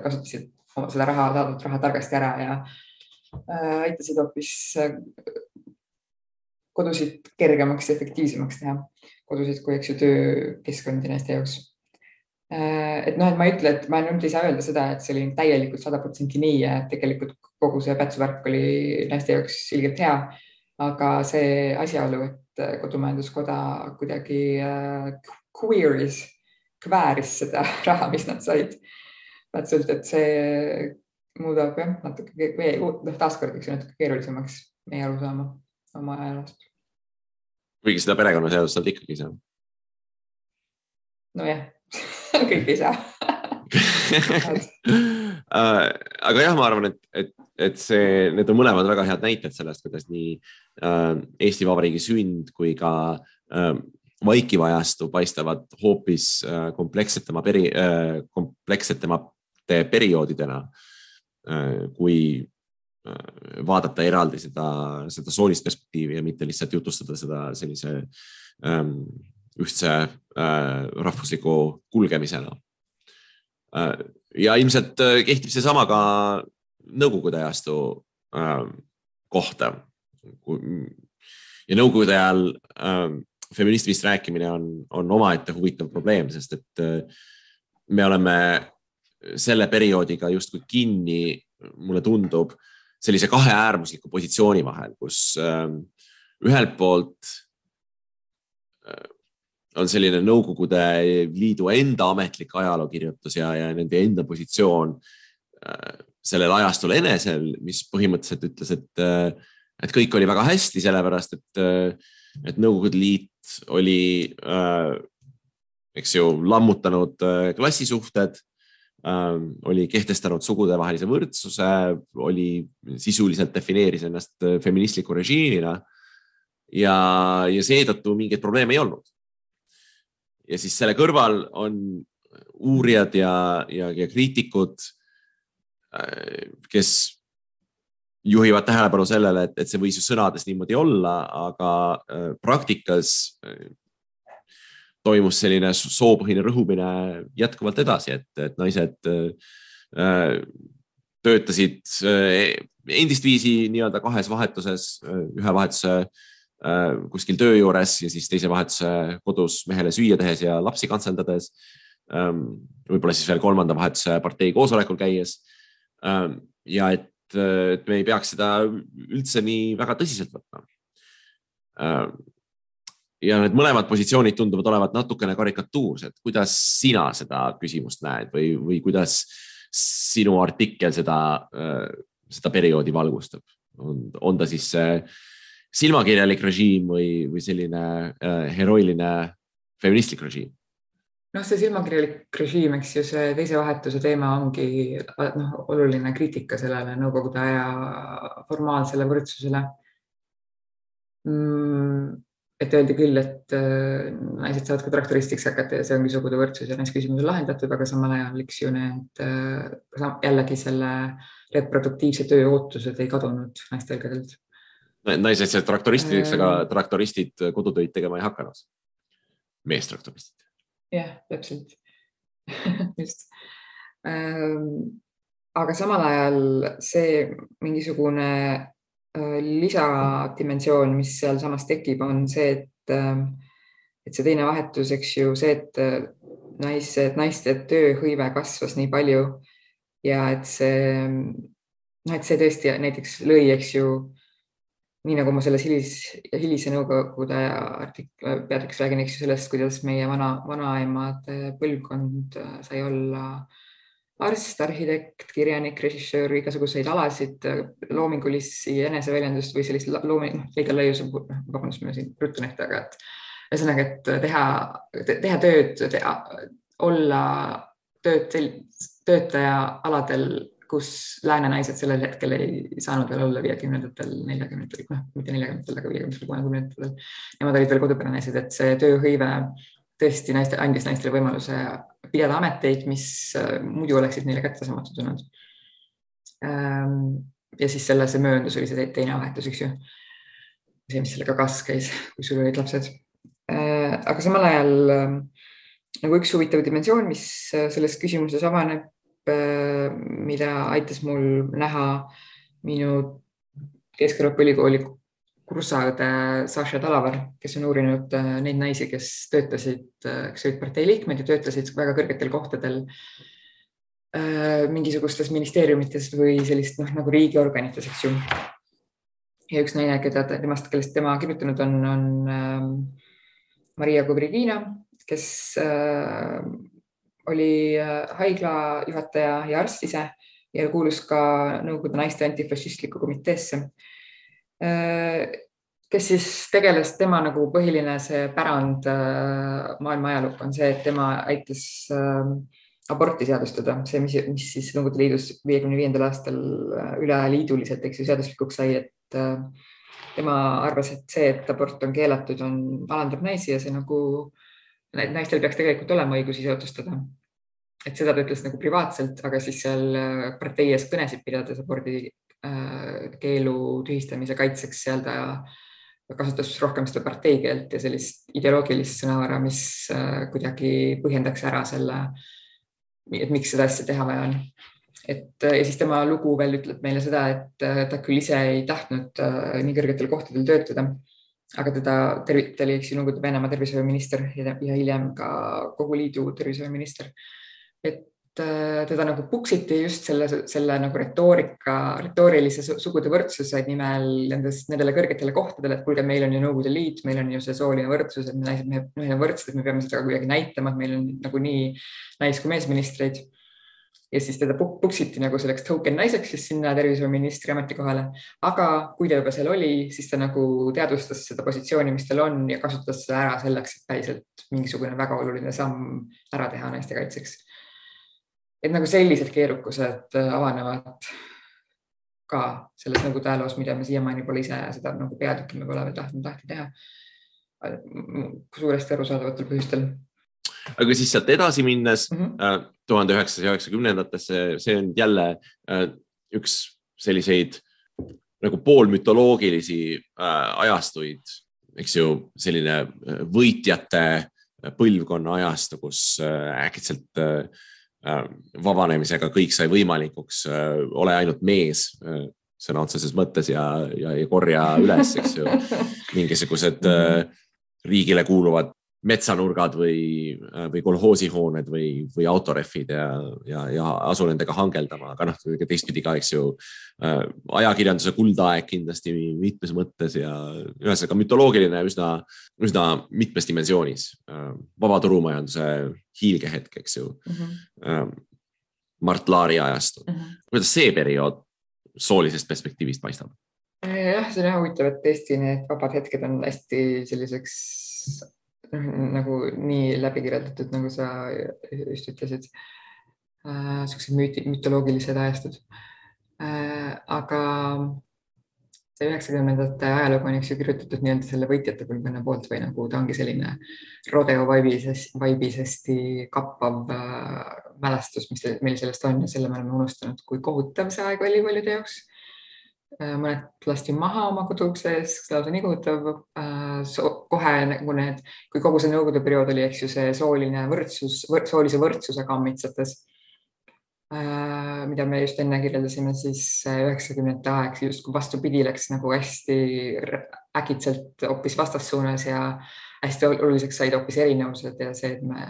kasutasid seda raha, saadud raha targasti ära ja aitasid hoopis kodusid kergemaks ja efektiivsemaks teha, kodusid kui, eks ju, töökeskkondi naiste jaoks Äh, et noh, et ma ei ütle, et ma nüüd ei saa öelda seda, et see oli täielikult sada protsenti nii ja tegelikult kogu see pätsuvärk oli naiste jaoks ilgelt hea. aga see asjaolu, et Kodumajanduskoda kuidagi äh, queer'is, kvääris seda raha, mis nad said. Täpselt, et see muudab jah, natuke, noh, taaskord, eks ju, natuke keerulisemaks meie arusaama oma ajaloost. kuigi seda perekonnaseadust nad ikkagi ei saa. nojah kõik ei saa äh, aga jah, ma arvan, et, et, et see, need on mõlemad väga head näited sellest, kuidas nii äh, Eesti Vabariigi sünd kui ka äh, vaikiv ajastu paistavad hoopis äh, komplekssetema peri äh,, komplekssetemate perioodidena äh,, kui äh, vaadata eraldi seda, seda soolist perspektiivi ja mitte lihtsalt jutustada seda sellise ähm, ühtse äh, rahvusliku kulgemisena ja ilmselt kehtib seesama ka Nõukogude ajastu äh, kohta. ja Nõukogude ajal äh, feminismist rääkimine on, on omaette huvitav probleem, sest et me oleme selle perioodiga justkui kinni, mulle tundub, sellise kahe äärmusliku positsiooni vahel, kus äh, ühelt poolt äh, on selline Nõukogude Liidu enda ametlik ajalookirjutus ja, ja nende enda positsioon äh, sellel ajastul enesel, mis põhimõtteliselt ütles, et, äh, et kõik oli väga hästi, sellepärast et, et Nõukogude Liit oli, eks ju, lammutanud klassisuhted, oli kehtestanud sugudevahelise võrdsuse, oli sisuliselt defineeris ennast feministliku režiimina. Ja, ja seetõttu mingeid probleeme ei olnud. Ja siis selle kõrval on uurijad ja, ja, ja kriitikud, äh, kes juhivad tähelepanu sellele, et, et see võis ju sõnades niimoodi olla, aga äh, praktikas äh, toimus selline soopõhine rõhumine jätkuvalt edasi, et, et naised töötasid endist viisi nii-öelda kahes vahetuses, ühe vahetuse Äh, kuskil töö juures ja siis teise vahetuse kodus mehele süüa tehes ja lapsi kantseldades. Ähm, võib-olla siis veel kolmanda vahetuse partei koosolekul käies. Ähm, ja et, et me ei peaks seda üldse nii väga tõsiselt võtma. Ähm, ja need mõlemad positsioonid tunduvad olevat natukene karikatuursed, kuidas sina seda küsimust näed või, või kuidas sinu artikkel seda, äh, seda perioodi valgustab? on, on ta siis see silmakirjalik režiim või, või selline äh, heroiline feministlik režiim? noh, see silmakirjalik režiim, eks ju, see teise vahetuse teema ongi noh, oluline kriitika sellele Nõukogude aja formaalsele võrdsusele mm,. Et öeldi küll, et äh, naised saavad ka traktoristiks hakata ja see ongi sugude võrdsus ja naisküsimus on lahendatud, aga samal ajal, eks ju, need äh, jällegi selle reproduktiivse töö ootused ei kadunud naistel kellelt naised said traktoristideks, aga Ähm. traktoristid kodutöid tegema ei hakanud. meestraktoristid. jah, täpselt just. aga samal ajal see mingisugune äh, lisadimensioon, mis sealsamas tekib, on see, et, äh, et see teine vahetus, eks ju, see, et äh, naise, naiste tööhõive kasvas nii palju ja et see, noh, et see tõesti näiteks lõi, eks ju, nii nagu ma selles hilis, hilise nõukogude artikli, peatükis räägin, eks ju sellest, kuidas meie vana, vanaemade põlvkond äh, sai olla arst, arhitekt, kirjanik, režissöör, igasuguseid alasid, loomingulisi eneseväljendust või sellist loomi, noh, liiga laiuse, vabandust, ma siin ruttan ette, aga et ühesõnaga, et teha, teha tööd, teha, olla tööd, töötaja aladel kus lääne naised sellel hetkel ei saanud veel olla viiekümnendatel, neljakümnendatel, noh, mitte neljakümnendatel, aga viiekümnendatel, kuuekümnendatel. Nemad olid veel koduperenaised, et see tööhõive tõesti naiste, andis naistele võimaluse pidada ameteid, mis äh, muidu oleksid neile kättesaamatud olnud. ja siis selle, see mööndus oli see teine vahetus, eks ju. see, mis sellega kaasas käis, kui sul olid lapsed. Äh, aga samal ajal äh, nagu üks huvitav dimensioon, mis selles küsimuses avaneb, mida aitas mul näha minu Kesk-Euroopa Ülikooli kursaõde Saša Talavar, kes on uurinud neid naisi, kes töötasid, kes olid partei liikmed ja töötasid väga kõrgetel kohtadel mingisugustes ministeeriumites või sellist noh, nagu riigiorganites, eks ju. ja üks naine, keda temast, kellest tema kirjutanud on, on Maria Kubrigina, kes oli haigla juhataja ja arst ise ja kuulus ka Nõukogude naiste antifašistlikku komiteesse. Kes siis tegeles, tema nagu põhiline see pärand maailma ajalukku on see, et tema aitas aborti seadustada, see, mis, mis siis Nõukogude Liidus viiekümne viiendal aastal üleliiduliselt, eks ju, seaduslikuks sai, et tema arvas, et see, et abort on keelatud, on, alandab naisi ja see nagu naistel peaks tegelikult olema õigus ise otsustada. et seda ta ütles nagu privaatselt, aga siis seal partei ees kõnesid pidades abordi keelu tühistamise kaitseks seal ta kasutas rohkem seda parteikeelt ja sellist ideoloogilist sõnavara, mis kuidagi põhjendaks ära selle, et miks seda asja teha vaja on. et ja siis tema lugu veel ütleb meile seda, et ta küll ise ei tahtnud nii kõrgetel kohtadel töötada aga teda tervitati, eks ju, Nõukogude Venemaa tervishoiuminister ja hiljem ka kogu liidu tervishoiuminister. et teda nagu puksiti just selle, selle nagu retoorika, retoorilise sugude võrdsuse nimel nendes, nendele kõrgetele kohtadele, et kuulge, meil on ju Nõukogude Liit, meil on ju see sooline võrdsus, et me naised, me oleme võrdsed, me peame seda kuidagi näitama, et meil on nagunii nais- kui meesministreid ja siis teda puksiti nagu selleks token naiseks siis sinna tervishoiuministri ametikohale. aga kui ta juba seal oli, siis ta nagu teadvustas seda positsiooni, mis tal on ja kasutas seda ära selleks, et päriselt mingisugune väga oluline samm ära teha naiste kaitseks. Et nagu sellised keerukused avanevad ka selles Nõukogude ajaloos, mida me siiamaani pole ise seda nagu peatükki me pole veel tahtnud lahti teha. suuresti arusaadavatel põhjustel aga siis sealt edasi minnes mm äh, tuhande üheksasaja üheksakümnendatesse, see on jälle äh, üks selliseid nagu poolmütoloogilisi äh, ajastuid, eks ju, selline võitjate põlvkonna ajastu, kus äkitselt vabanemisega kõik sai võimalikuks, ole ainult mees sõna otseses mõttes ja, ja, ja korja üles, eks ju, mingisugused riigile kuuluvad metsanurgad või, või kolhoosihooned või, või autorehvid ja, ja, ja asu nendega hangeldama, aga noh, teistpidi ka, eks ju äh,. ajakirjanduse kuldaeg kindlasti mitmes mõttes ja ühesõnaga mütoloogiline üsna, üsna mitmes dimensioonis äh,. vaba turumajanduse hiilgehetk, eks ju mm. -hmm. Äh, Mart Laari ajastu mm. -hmm. kuidas see periood soolisest perspektiivist paistab? jah, see on jah huvitav, et tõesti need vabad hetked on hästi selliseks nagu nii läbi kirjeldatud, nagu sa just ütlesid. niisugused müüti, mütoloogilised ajastud. aga see üheksakümnendate ajalugu on, eks ju, kirjutatud nii-öelda selle võitjate põlvkonna poolt või nagu ta ongi selline rodeo vaibis, vaibis hästi kappav mälestus, mis meil sellest on ja selle me oleme unustanud, kui kohutav see aeg oli paljude jaoks. Mõned lasti maha oma koduukse ees, lausa nii kohutav so,. kohe nagu need, kui kogu see nõukogude periood oli, eks ju, see sooline võrdsus võr,, soolise võrdsuse kammitsates mida me just enne kirjeldasime, siis üheksakümnendate aeg justkui vastupidi läks nagu hästi äkitselt hoopis vastassuunas ja hästi oluliseks said hoopis erinevused ja see, et me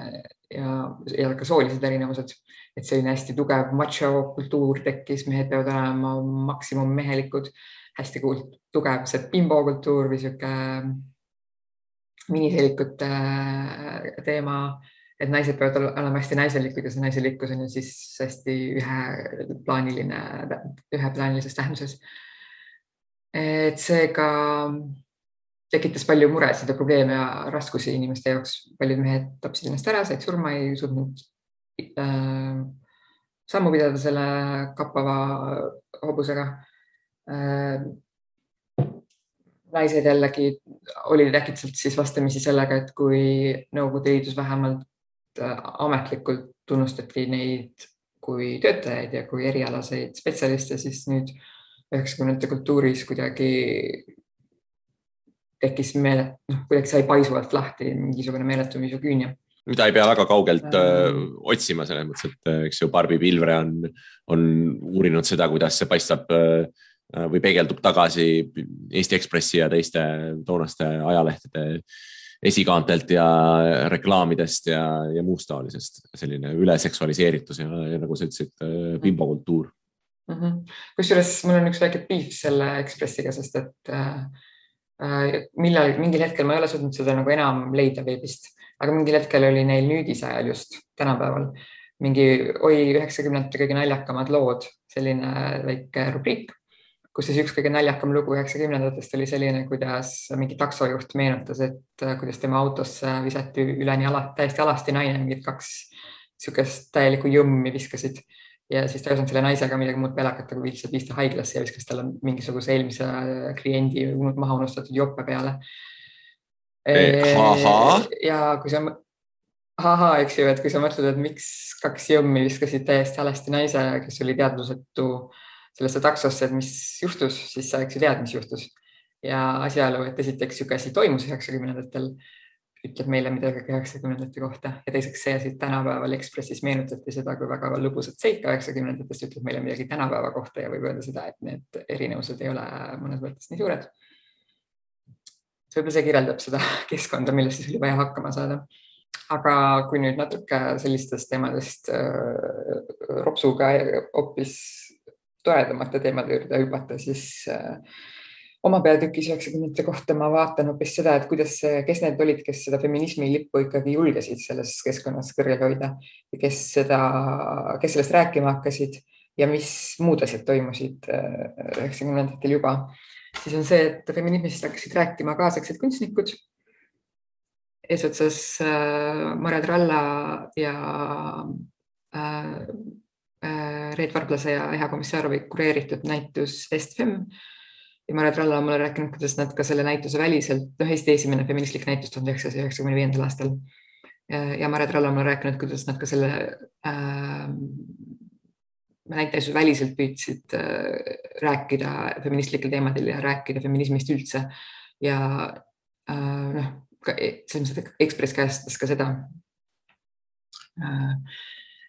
ja, ja ka soolised erinevused, et selline hästi tugev macho kultuur tekkis, mehed peavad olema maksimum mehelikud, hästi tugev see bimbokultuur või sihuke miniseelikute äh, teema, et naised peavad olema hästi naiselikud ja see naiselikkus on ju siis hästi üheplaaniline, üheplaanilises tähenduses. et seega tekitas palju muresid ja probleeme ja raskusi inimeste jaoks. paljud mehed tapsid ennast ära, said surma, ei suutnud äh, sammu pidada selle kappava hobusega äh,. naised jällegi olid äkitselt siis vastamisi sellega, et kui Nõukogude Liidus vähemalt äh, ametlikult tunnustati neid kui töötajaid ja kui erialaseid spetsialiste, siis nüüd üheksakümnendate kultuuris kuidagi tekkis meele, noh kuidagi sai paisuvalt lahti mingisugune meeletu misogüünia. Mida ei pea väga kaugelt öö, äh, otsima, selles mõttes, et äh, eks ju Barbi Pilvre on, on uurinud seda, kuidas see paistab öö, äh, või peegeldub tagasi Eesti Ekspressi ja teiste toonaste ajalehtede esikaantelt ja reklaamidest ja, ja muust taolisest, selline üleseksualiseeritus ja, ja nagu sa ütlesid, bimbokultuur. Mm -hmm.. kusjuures mul on üks väike piif selle Ekspressiga, sest et äh, Äh, millal, mingil hetkel ma ei ole suutnud seda nagu enam leida veebist, aga mingil hetkel oli neil nüüdisajal just tänapäeval mingi oi üheksakümnendate kõige naljakamad lood, selline väike rubriik, kus siis üks kõige naljakam lugu üheksakümnendatest oli selline, kuidas mingi taksojuht meenutas, et äh, kuidas tema autosse visati üleni ala, täiesti alasti naine, mingid kaks niisugust täielikku jõmmi viskasid ja siis ta ei osanud selle naisega midagi muud peale hakata, kui lihtsalt viis ta haiglasse ja viskas talle mingisuguse eelmise kliendi maha unustatud jope peale e,. ja kui sa, ahaa, eks ju, et kui sa mõtled, et miks kaks jõmmi viskasid täiesti halvasti naise, kes oli teadvusetu sellesse taksosse, et mis juhtus, siis sa eks ju tead, mis juhtus. ja asjaolu, et esiteks niisugune asi toimus üheksakümnendatel ütleb meile midagi üheksakümnendate kohta ja teiseks see siit tänapäeval Ekspressis meenutati seda kui väga lõbusat seika üheksakümnendatest, ütleb meile midagi tänapäeva kohta ja võib öelda seda, et need erinevused ei ole mõnes mõttes nii suured. võib-olla see kirjeldab seda keskkonda, milles siis oli vaja hakkama saada. aga kui nüüd natuke sellistest teemadest äh, ropsuga hoopis toredamate teemade juurde hüpata, siis äh, oma peatükis üheksakümnendate kohta ma vaatan hoopis seda, et kuidas, kes need olid, kes seda feminismi lippu ikkagi julgesid selles keskkonnas kõrgel hoida kes seda, kes sellest rääkima hakkasid ja mis muud asjad toimusid äh, üheksakümnendatel juba, siis on see, et feminismist hakkasid rääkima kaasaegsed kunstnikud. eesotsas äh, Mare Tralla ja äh, Reet Varblase ja Eha Komissarovi kureeritud näitus Est-Fem ja Mare Tralla on mulle rääkinud, kuidas nad ka selle näituse väliselt, noh Eesti esimene feministlik näitus tuhande üheksasaja üheksakümne viiendal aastal. ja Mare Tralla on mulle rääkinud, kuidas nad ka selle äh, näituse väliselt püüdsid äh, rääkida feministlikel teemadel ja rääkida feminismist üldse. ja äh, noh, selles mõttes, et Ekspress kajastas ka seda äh,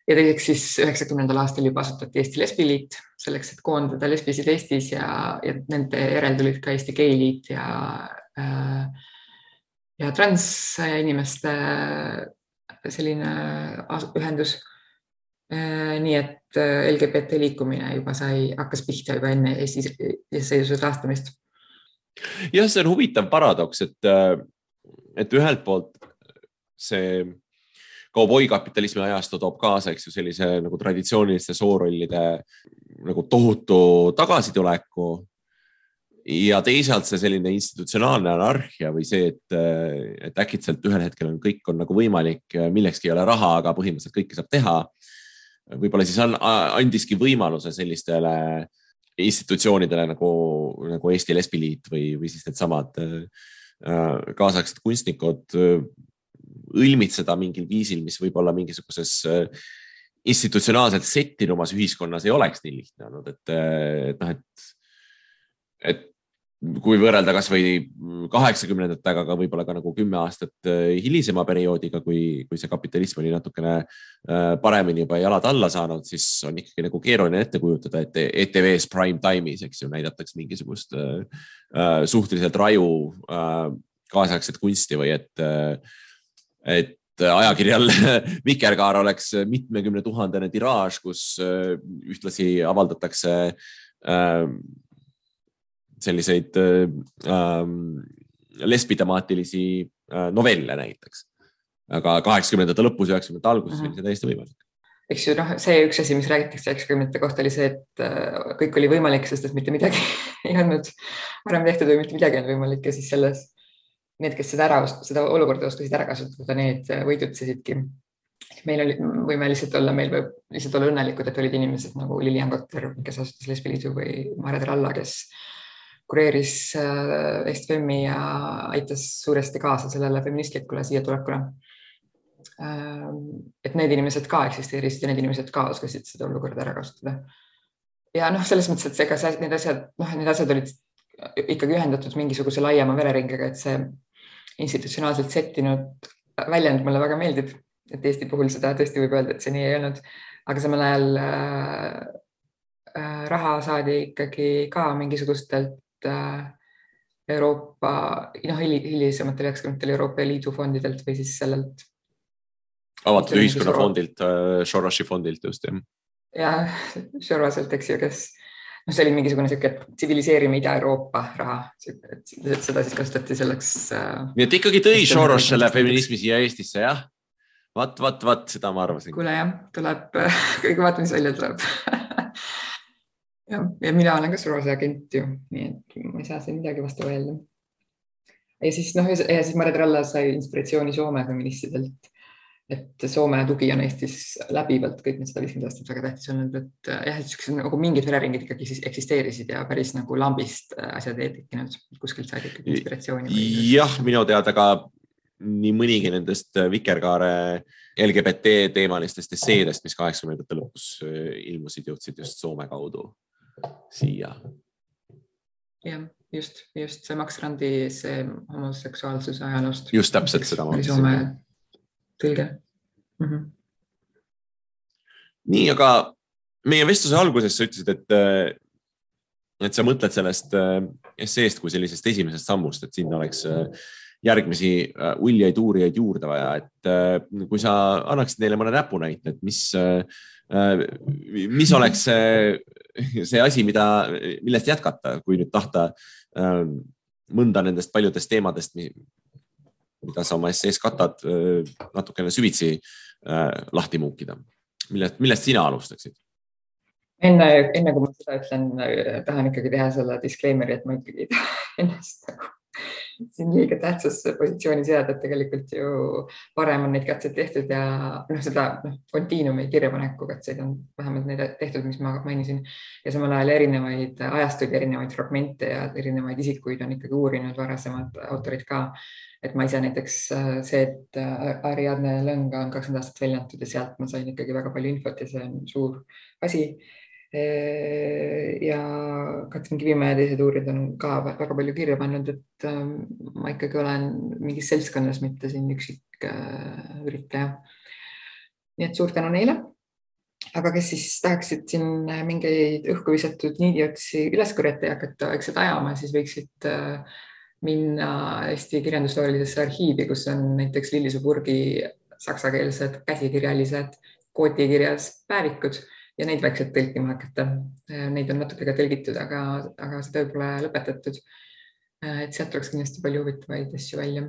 ja teiseks siis üheksakümnendal aastal juba asutati Eesti Lesbiliit selleks, et koondada lesbisid Eestis ja, ja nende järel tulid ka Eesti Geiliit ja äh, ja transinimeste selline ühendus. Äh, nii et äh, LGBT liikumine juba sai, hakkas pihta juba enne Eesti iseseisvuse taastamist. jah, see on huvitav paradoks, et, et ühelt poolt see kauboikapitalismi ajastu toob kaasa, eks ju, sellise nagu traditsiooniliste soorollide nagu tohutu tagasituleku. ja teisalt see selline institutsionaalne anarhia või see, et, et äkitselt ühel hetkel on kõik on nagu võimalik, millekski ei ole raha, aga põhimõtteliselt kõike saab teha. võib-olla siis andiski võimaluse sellistele institutsioonidele nagu, nagu Eesti Lesbiliit või, või siis needsamad äh, kaasaegsed kunstnikud õilmitseda mingil viisil, mis võib-olla mingisuguses äh, institutsionaalselt settinumas ühiskonnas ei oleks nii lihtne olnud, et, äh, et noh, et et kui võrrelda kasvõi kaheksakümnendatega, aga võib-olla ka nagu kümme aastat äh, hilisema perioodiga, kui, kui see kapitalism oli natukene äh, paremini juba jalad alla saanud, siis on ikkagi nagu keeruline ette kujutada, et ETV-s prime time'is, eks ju, näidatakse mingisugust äh, suhteliselt raju kaasaegset kunsti või et, et ajakirjal Vikerkaar oleks mitmekümne tuhandene tiraaž, kus ühtlasi avaldatakse selliseid ähm, lesbitemaatilisi äh, novelle näiteks. aga kaheksakümnendate lõpus, üheksakümnendate alguses oli see täiesti võimalik eks ju noh, see üks asi, mis räägitakse üheksakümnendate kohta oli see, et äh, kõik oli võimalik, sest et mitte midagi ei olnud varem tehtud või mitte midagi ei olnud võimalik ja siis selles, need, kes seda ära, seda olukorda oskasid ära kasutada, need võidutsesidki. meil oli, võime lihtsalt olla, meil võib lihtsalt olla õnnelikud, et olid inimesed nagu Lilian Kotter, kes asutas Lesbiliidu või Mare Tralla, kes kureeris äh, Est-Femi ja aitas suuresti kaasa sellele feministlikule siia tulekule. Ähm, et need inimesed ka eksisteerisid ja need inimesed ka oskasid seda olukorda ära kasutada. ja noh, selles mõttes, et ega need asjad, noh, need asjad olid ikkagi ühendatud mingisuguse laiema vereringega, et see institutsionaalselt settinud väljend mulle väga meeldib, et Eesti puhul seda tõesti võib öelda, et see nii ei olnud, aga samal ajal äh, äh, raha saadi ikkagi ka mingisugustelt Äh, Euroopa, noh hilisematel üheksakümnendatel Euroopa Liidu fondidelt või siis sellelt. avatud ühiskonna fondilt, äh, Sorosi fondilt just jah. jah, Soroselt, eks ju, kes, noh, see oli mingisugune sihuke tsiviliseerime Ida-Euroopa raha, seda siis kasutati selleks äh,. nii et ikkagi tõi Soros selle feminismi siia Eestisse jah? vaat, vaat, vaat seda ma arvasin. kuule jah, tuleb, kõige vaata, mis välja tuleb ja, ja mina olen ka Sorose agent ju, nii et ma ei saa siin midagi vastu öelda. ja siis noh, ja siis Mare Tralla sai inspiratsiooni Soome feministidelt. Et Soome tugi on Eestis läbivalt kõik need sada viiskümmend aastat väga tähtis olnud, et jah, et siuksed nagu mingid vereringid ikkagi siis eksisteerisid ja päris nagu lambist asjad ei tekkinud, kuskilt said ikkagi inspiratsiooni. jah, minu teada ka nii mõnigi nendest Vikerkaare LGBT teemalistest esseedest, mis kaheksakümnendate lõpus ilmusid, jõudsid just Soome kaudu siia. jah, just, just see Max Randi see homoseksuaalsuse ajaloost. just täpselt seda ma mõtlesin. Tõlge mm. -hmm. nii, aga meie vestluse alguses sa ütlesid, et, et sa mõtled sellest esseest kui sellisest esimesest sammust, et sinna oleks järgmisi uljaid uurijaid juurde vaja, et kui sa annaksid neile mõne näpunäite, et mis, mis oleks see see asi, mida, millest jätkata, kui nüüd tahta mõnda nendest paljudest teemadest, mida sa oma essees katad, natukene süvitsi lahti muukida. millest, millest sina alustaksid? enne, enne kui ma seda ütlen, tahan ikkagi teha selle disclaimer'i, et ma ikkagi ei taha ennast nagu siin liiga tähtsasse positsiooni seada, et tegelikult ju varem on neid katseid tehtud ja noh, seda noh, kontiinumi kirjapaneku katseid on vähemalt neid tehtud, mis ma mainisin ja samal ajal erinevaid ajastuid, erinevaid fragmente ja erinevaid isikuid on ikkagi uurinud varasemad autorid ka. Et ma ise näiteks see, et Ariadne Lõnga on kakskümmend aastat välja antud ja sealt ma sain ikkagi väga palju infot ja see on suur asi ja Katrin Kivimäe ja teised uurijad on ka väga palju kirja pannud, et ähm, ma ikkagi olen mingis seltskonnas, mitte siin üksik äh, üritaja. nii et suur tänu neile. aga kes siis tahaksid siin mingeid õhku visatud niidiotsi üles korjata ja hakata vaikselt ajama, siis võiksid äh, minna Eesti kirjandusteoorilisesse arhiivi, kus on näiteks Lillisoo Purgi saksakeelsed käsikirjalised kootikirjas päevikud ja neid vaikselt tõlkima hakata. Neid on natuke ka tõlgitud, aga, aga see töö pole lõpetatud. Et sealt tuleks kindlasti palju huvitavaid asju välja.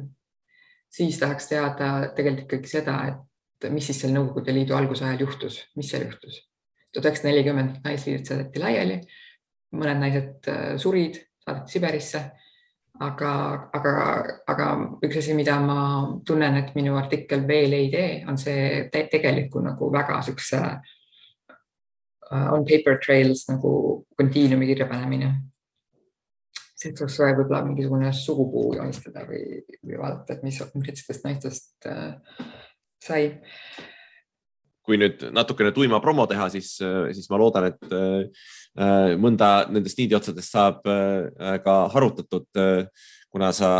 siis tahaks teada tegelikult ikkagi seda, et mis siis seal Nõukogude Liidu alguse ajal juhtus, mis seal juhtus. tuhat üheksasada nelikümmend naisliidud saadeti laiali, mõned naised äh, surid, saadeti Siberisse aga, aga, aga üks asi, mida ma tunnen, et minu artikkel veel ei tee, on see te tegeliku nagu väga siukse Uh, on paper trails nagu kontiinumi kirjapanemine. oleks vaja võib-olla mingisugune sugupuu joonistada või, või vaadata, et mis konkreetsetest naistest äh, sai. kui nüüd natukene tuima promo teha, siis, siis ma loodan, et äh, mõnda nendest niidiotsadest saab äh, ka harutatud, kuna sa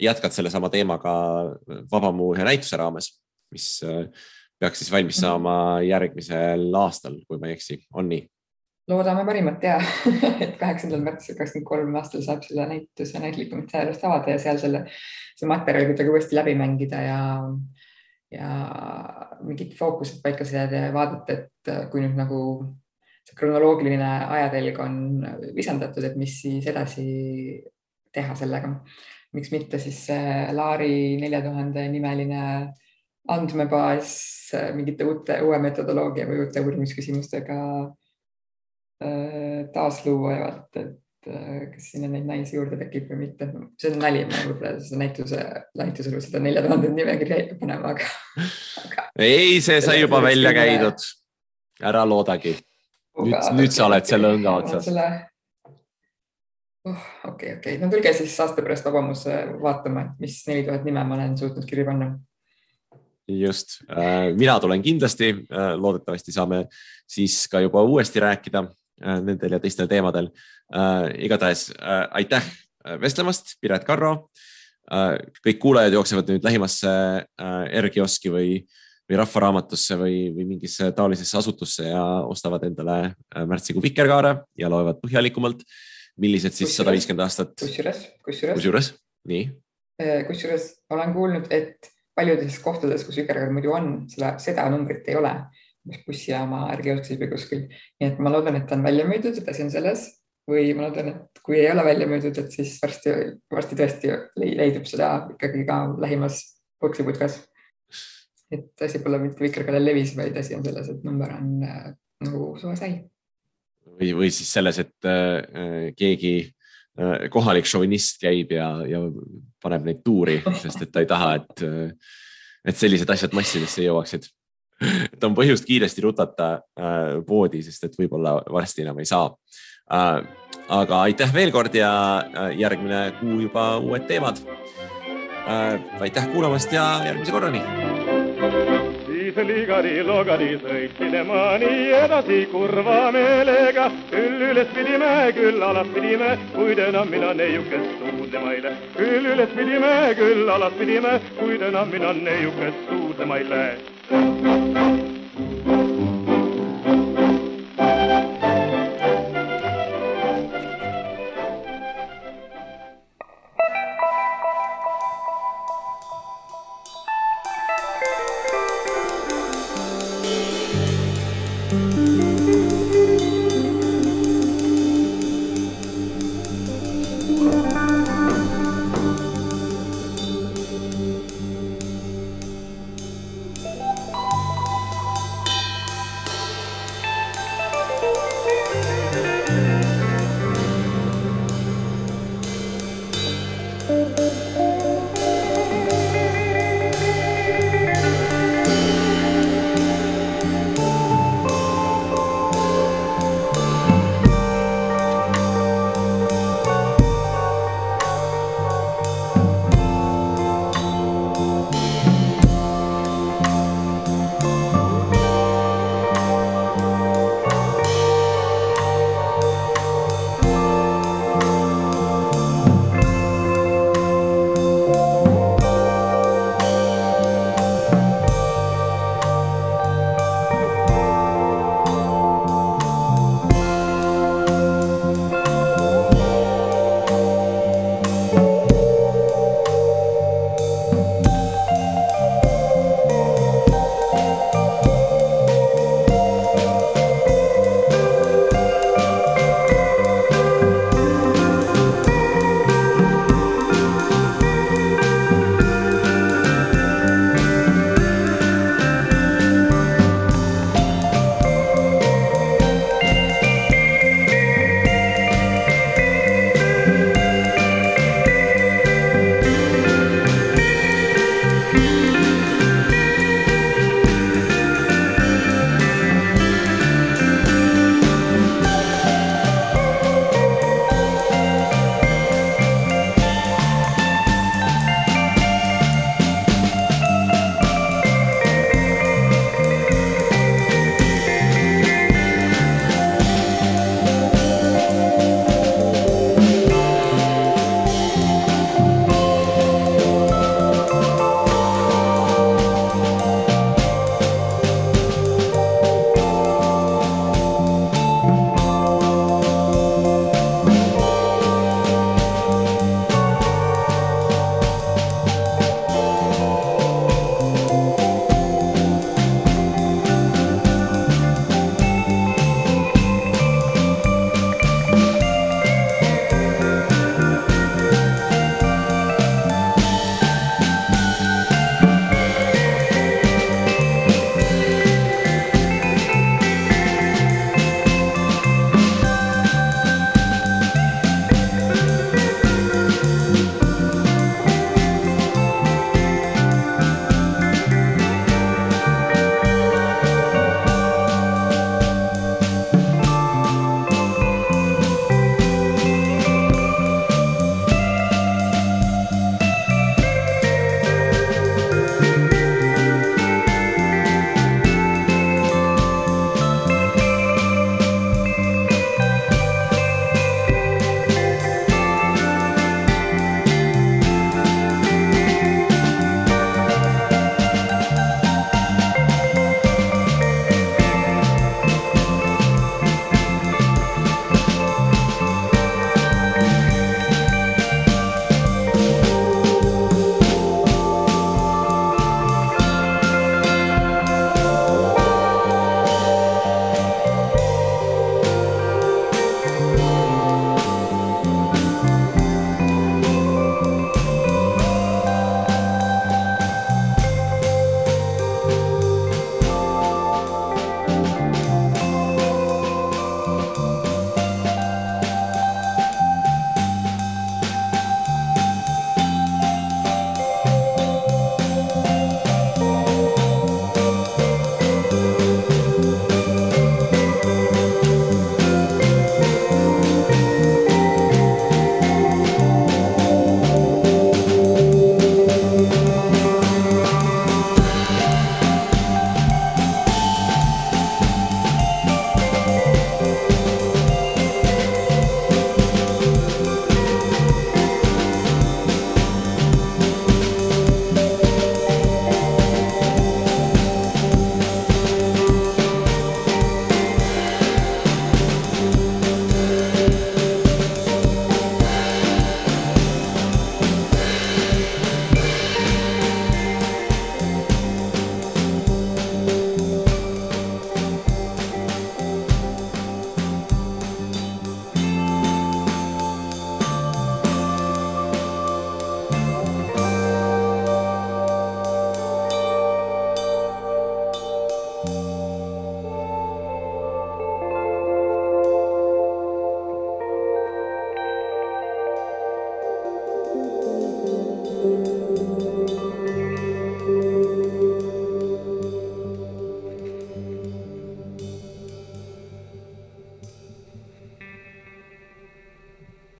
jätkad sellesama teemaga Vabamu ühe näituse raames, mis peaks siis valmis mhm. saama järgmisel aastal, kui ma ei eksi, on nii? loodame parimat ja et kaheksandal märtsil kakskümmend kolm aastal saab selle näituse näitlikumit säärast avada ja seal selle, see materjal kuidagi uuesti läbi mängida ja ja mingid fookused paika seada ja vaadata, et kui nüüd nagu kronoloogiline ajatelg on visandatud, et mis siis edasi teha sellega. miks mitte siis Laari nelja tuhande nimeline andmebaas mingite uute, uue metodoloogia või uute uurimisküsimustega äh, taasluua ja vaadata, et Äh, kas sinna neid naisi juurde tekib või mitte. see on nali, ma võib-olla seda näituse, näitusel seda nelja tuhandet nimekirja panema, aga, aga.... ei, see sai juba välja käidud. ära loodagi. Nüüd, nüüd sa oled selle õnga otsas. Oh, okei, okei, no tulge siis aasta pärast Vabamusse vaatama, et mis neli tuhat nime ma olen suutnud kirja panna just, äh, mina tulen kindlasti, äh, loodetavasti saame siis ka juba uuesti rääkida nendel ja teistel teemadel äh,. igatahes äh, aitäh äh, vestlemast, Piret Karro äh,. kõik kuulajad jooksevad nüüd lähimasse äh, R-kioski või, või Rahvaraamatusse või, või mingisse taolisesse asutusse ja ostavad endale äh, märtsikuu vikerkaare ja loevad põhjalikumalt, millised siis sada viiskümmend aastat. kusjuures, kusjuures. kusjuures, nii. Äh, kusjuures olen kuulnud, et paljudes kohtades, kus vikerkaar muidu on, seda, seda numbrit ei ole, mis bussijaama R-kioskis või kuskil. nii et ma loodan, et ta on välja müüdud, et asi on selles või ma loodan, et kui ei ole välja müüdud, et siis varsti, varsti tõesti leidub seda ikkagi ka lähimas poksiputkas. Et asi pole mitte vikerkaarel levis, vaid asi on selles, et number on äh, nagu suvasäi. või, või siis selles, et äh, keegi äh, kohalik šovinist käib ja, ja paneb neid tuuri, sest et ta ei taha, et, äh, et sellised asjad massidesse jõuaksid et on põhjust kiiresti rutata äh, poodi, sest et võib-olla varsti enam ei saa Äh, aga aitäh veel kord ja äh, järgmine kuu juba uued teemad. Äh, aitäh kuulamast ja järgmise korrani siis ligari-logari sõitsin ma nii edasi kurva meelega. küll üles pidime, küll alas pidime, kuid enam mina neiukest suudlema ei lähe. küll üles pidime, küll alas pidime, kuid enam mina neiukest suudlema ei lähe.